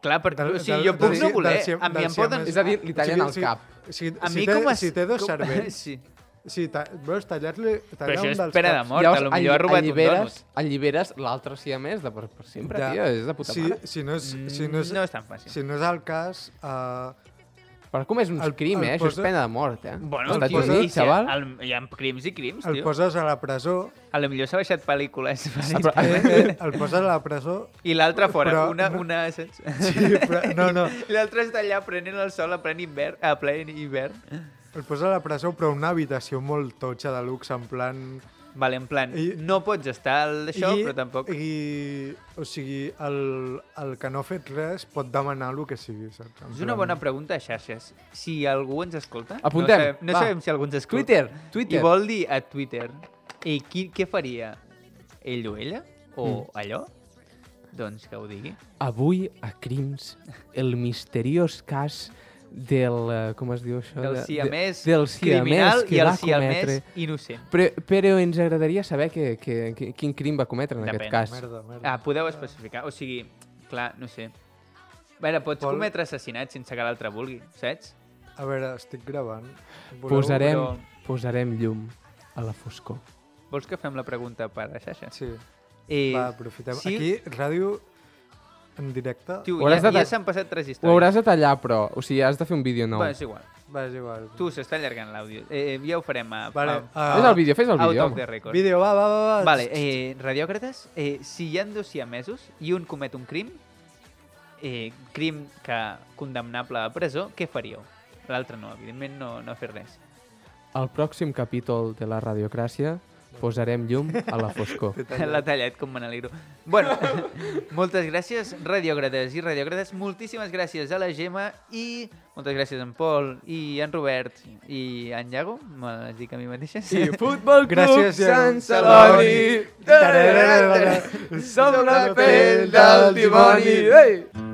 Speaker 1: Clar, perquè
Speaker 3: del-
Speaker 1: o sigui,
Speaker 3: del-
Speaker 1: jo puc
Speaker 3: del
Speaker 1: no
Speaker 3: si-
Speaker 1: voler.
Speaker 3: del si-
Speaker 1: A mi em poden...
Speaker 4: És a dir, li tallen el cap.
Speaker 3: Si,
Speaker 1: A
Speaker 3: si
Speaker 1: mi
Speaker 3: té,
Speaker 1: com a...
Speaker 3: si té dos
Speaker 1: com-
Speaker 3: cervells,
Speaker 1: Sí.
Speaker 3: sí, ta, veus, tallar-li
Speaker 1: Però
Speaker 3: tallar
Speaker 1: això
Speaker 3: un
Speaker 1: és
Speaker 3: dels
Speaker 1: pena de mort.
Speaker 4: Llavors,
Speaker 1: a lo millor ha robat un
Speaker 4: alliberes,
Speaker 1: dònut.
Speaker 4: alliberes l'altre siamès de per, per sempre,
Speaker 3: Ja.
Speaker 4: tio. És de puta
Speaker 3: Si,
Speaker 4: mare.
Speaker 3: si, no és, si, no és,
Speaker 1: Mm, No és tan fàcil.
Speaker 3: si no és el cas, uh,
Speaker 4: Però com és un
Speaker 3: el-
Speaker 4: crim,
Speaker 3: el
Speaker 4: eh? Això és pena de mort, eh?
Speaker 1: Bueno,
Speaker 4: Als Estats
Speaker 1: tio,
Speaker 3: posa-
Speaker 1: i
Speaker 4: Units, xaval.
Speaker 1: el, hi ha crims i crims,
Speaker 3: el
Speaker 1: tio.
Speaker 3: poses a la presó
Speaker 1: A lo millor s'ha baixat pel·lícules.
Speaker 4: Ah, però-
Speaker 3: eh, eh, el poses a la presó
Speaker 1: I l'altre fora.
Speaker 3: Però
Speaker 1: una, una...
Speaker 3: sí, però, no, no,
Speaker 1: I l'altre està allà prenent el sol a ple hivern. A ple hivern.
Speaker 3: el poses a la presó però una habitació molt totxa de luxe en plan
Speaker 1: Vale, en plan,
Speaker 3: I-
Speaker 1: no pots estar al d'això,
Speaker 3: I,
Speaker 1: però tampoc...
Speaker 3: I, o sigui, el, el que no ha fet res pot demanar el que sigui, saps? En
Speaker 1: És una
Speaker 3: plan-
Speaker 1: bona pregunta a xarxes. Si algú ens escolta...
Speaker 4: Apuntem,
Speaker 1: No sabem, no
Speaker 4: va.
Speaker 1: sabem si algú ens escolta.
Speaker 4: Twitter,
Speaker 1: I
Speaker 4: Twitter.
Speaker 1: vol dir a Twitter i qui, què faria? Ell o ella? O
Speaker 4: Mm.
Speaker 1: allò? Doncs que ho digui.
Speaker 4: Avui a Crims, el misteriós cas del... eh, Com es diu això?
Speaker 1: Del
Speaker 4: De-
Speaker 1: siamès
Speaker 4: de, del
Speaker 1: criminal
Speaker 4: siamès que
Speaker 1: i el siamès
Speaker 4: cometre...
Speaker 1: innocent.
Speaker 4: Però, però ens agradaria saber que, que, que, quin crim va cometre en
Speaker 1: Depèn.
Speaker 4: aquest cas.
Speaker 3: Merda, merda.
Speaker 1: Ah, podeu especificar. O sigui, clar, no sé. A veure, pots
Speaker 3: Vol-
Speaker 1: cometre assassinat sense que l'altre vulgui, saps?
Speaker 3: A veure, estic gravant. Voleu-
Speaker 4: Posarem,
Speaker 1: però-
Speaker 4: posarem llum a la foscor.
Speaker 1: Vols que fem la pregunta per a xarxes?
Speaker 3: Sí,
Speaker 1: Eh,
Speaker 3: va, aprofitem.
Speaker 1: sí.
Speaker 3: Aquí, ràdio en directe.
Speaker 1: Tio,
Speaker 4: Ho
Speaker 1: ja,
Speaker 4: de
Speaker 1: ja s'han passat tres
Speaker 4: Ho
Speaker 1: històries.
Speaker 4: hauràs de tallar, però. O sigui, has de fer un vídeo nou.
Speaker 1: Bueno, és igual.
Speaker 3: Va, és igual.
Speaker 1: Tu, s'està allargant l'àudio. Eh, ja ho farem a...
Speaker 3: Vale,
Speaker 1: a,
Speaker 3: ah,
Speaker 4: Fes el vídeo, fes el
Speaker 1: out
Speaker 4: vídeo.
Speaker 1: of the record.
Speaker 3: Vídeo, va, va, va. va.
Speaker 1: Vale, eh, radiòcrates, eh, si hi ha dos siamesos i un comet un crim, eh, crim que condemnable a presó, què faríeu? L'altre no, evidentment no, no fet res.
Speaker 4: Al pròxim capítol de la radiocràcia posarem llum a la foscor.
Speaker 1: L'ha tallat, com me n'alegro. Bueno, moltes gràcies, radiòcrates i radiòcrates. Moltíssimes gràcies a la Gemma i moltes gràcies a en Pol i en Robert i en Iago. Me les dic a mi mateixa.
Speaker 4: Sí, Futbol Club
Speaker 3: Gràcies,
Speaker 4: Sant. Celoni. Som la pell del dimoni. Ei!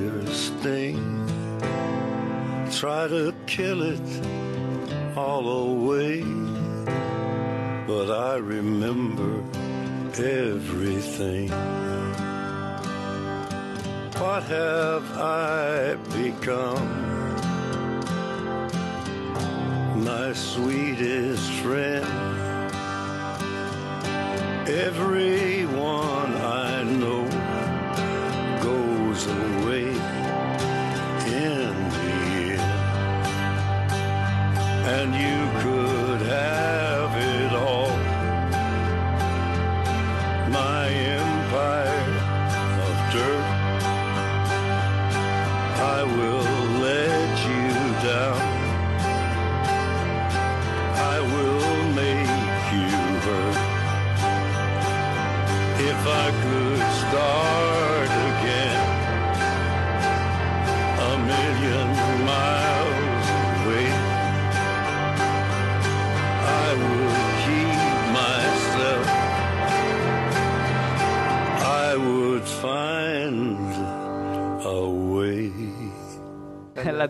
Speaker 5: sting. Try to kill it all away, but I remember everything. What have I become? My sweetest friend. Everyone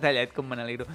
Speaker 1: la tallet, com me n'alegro.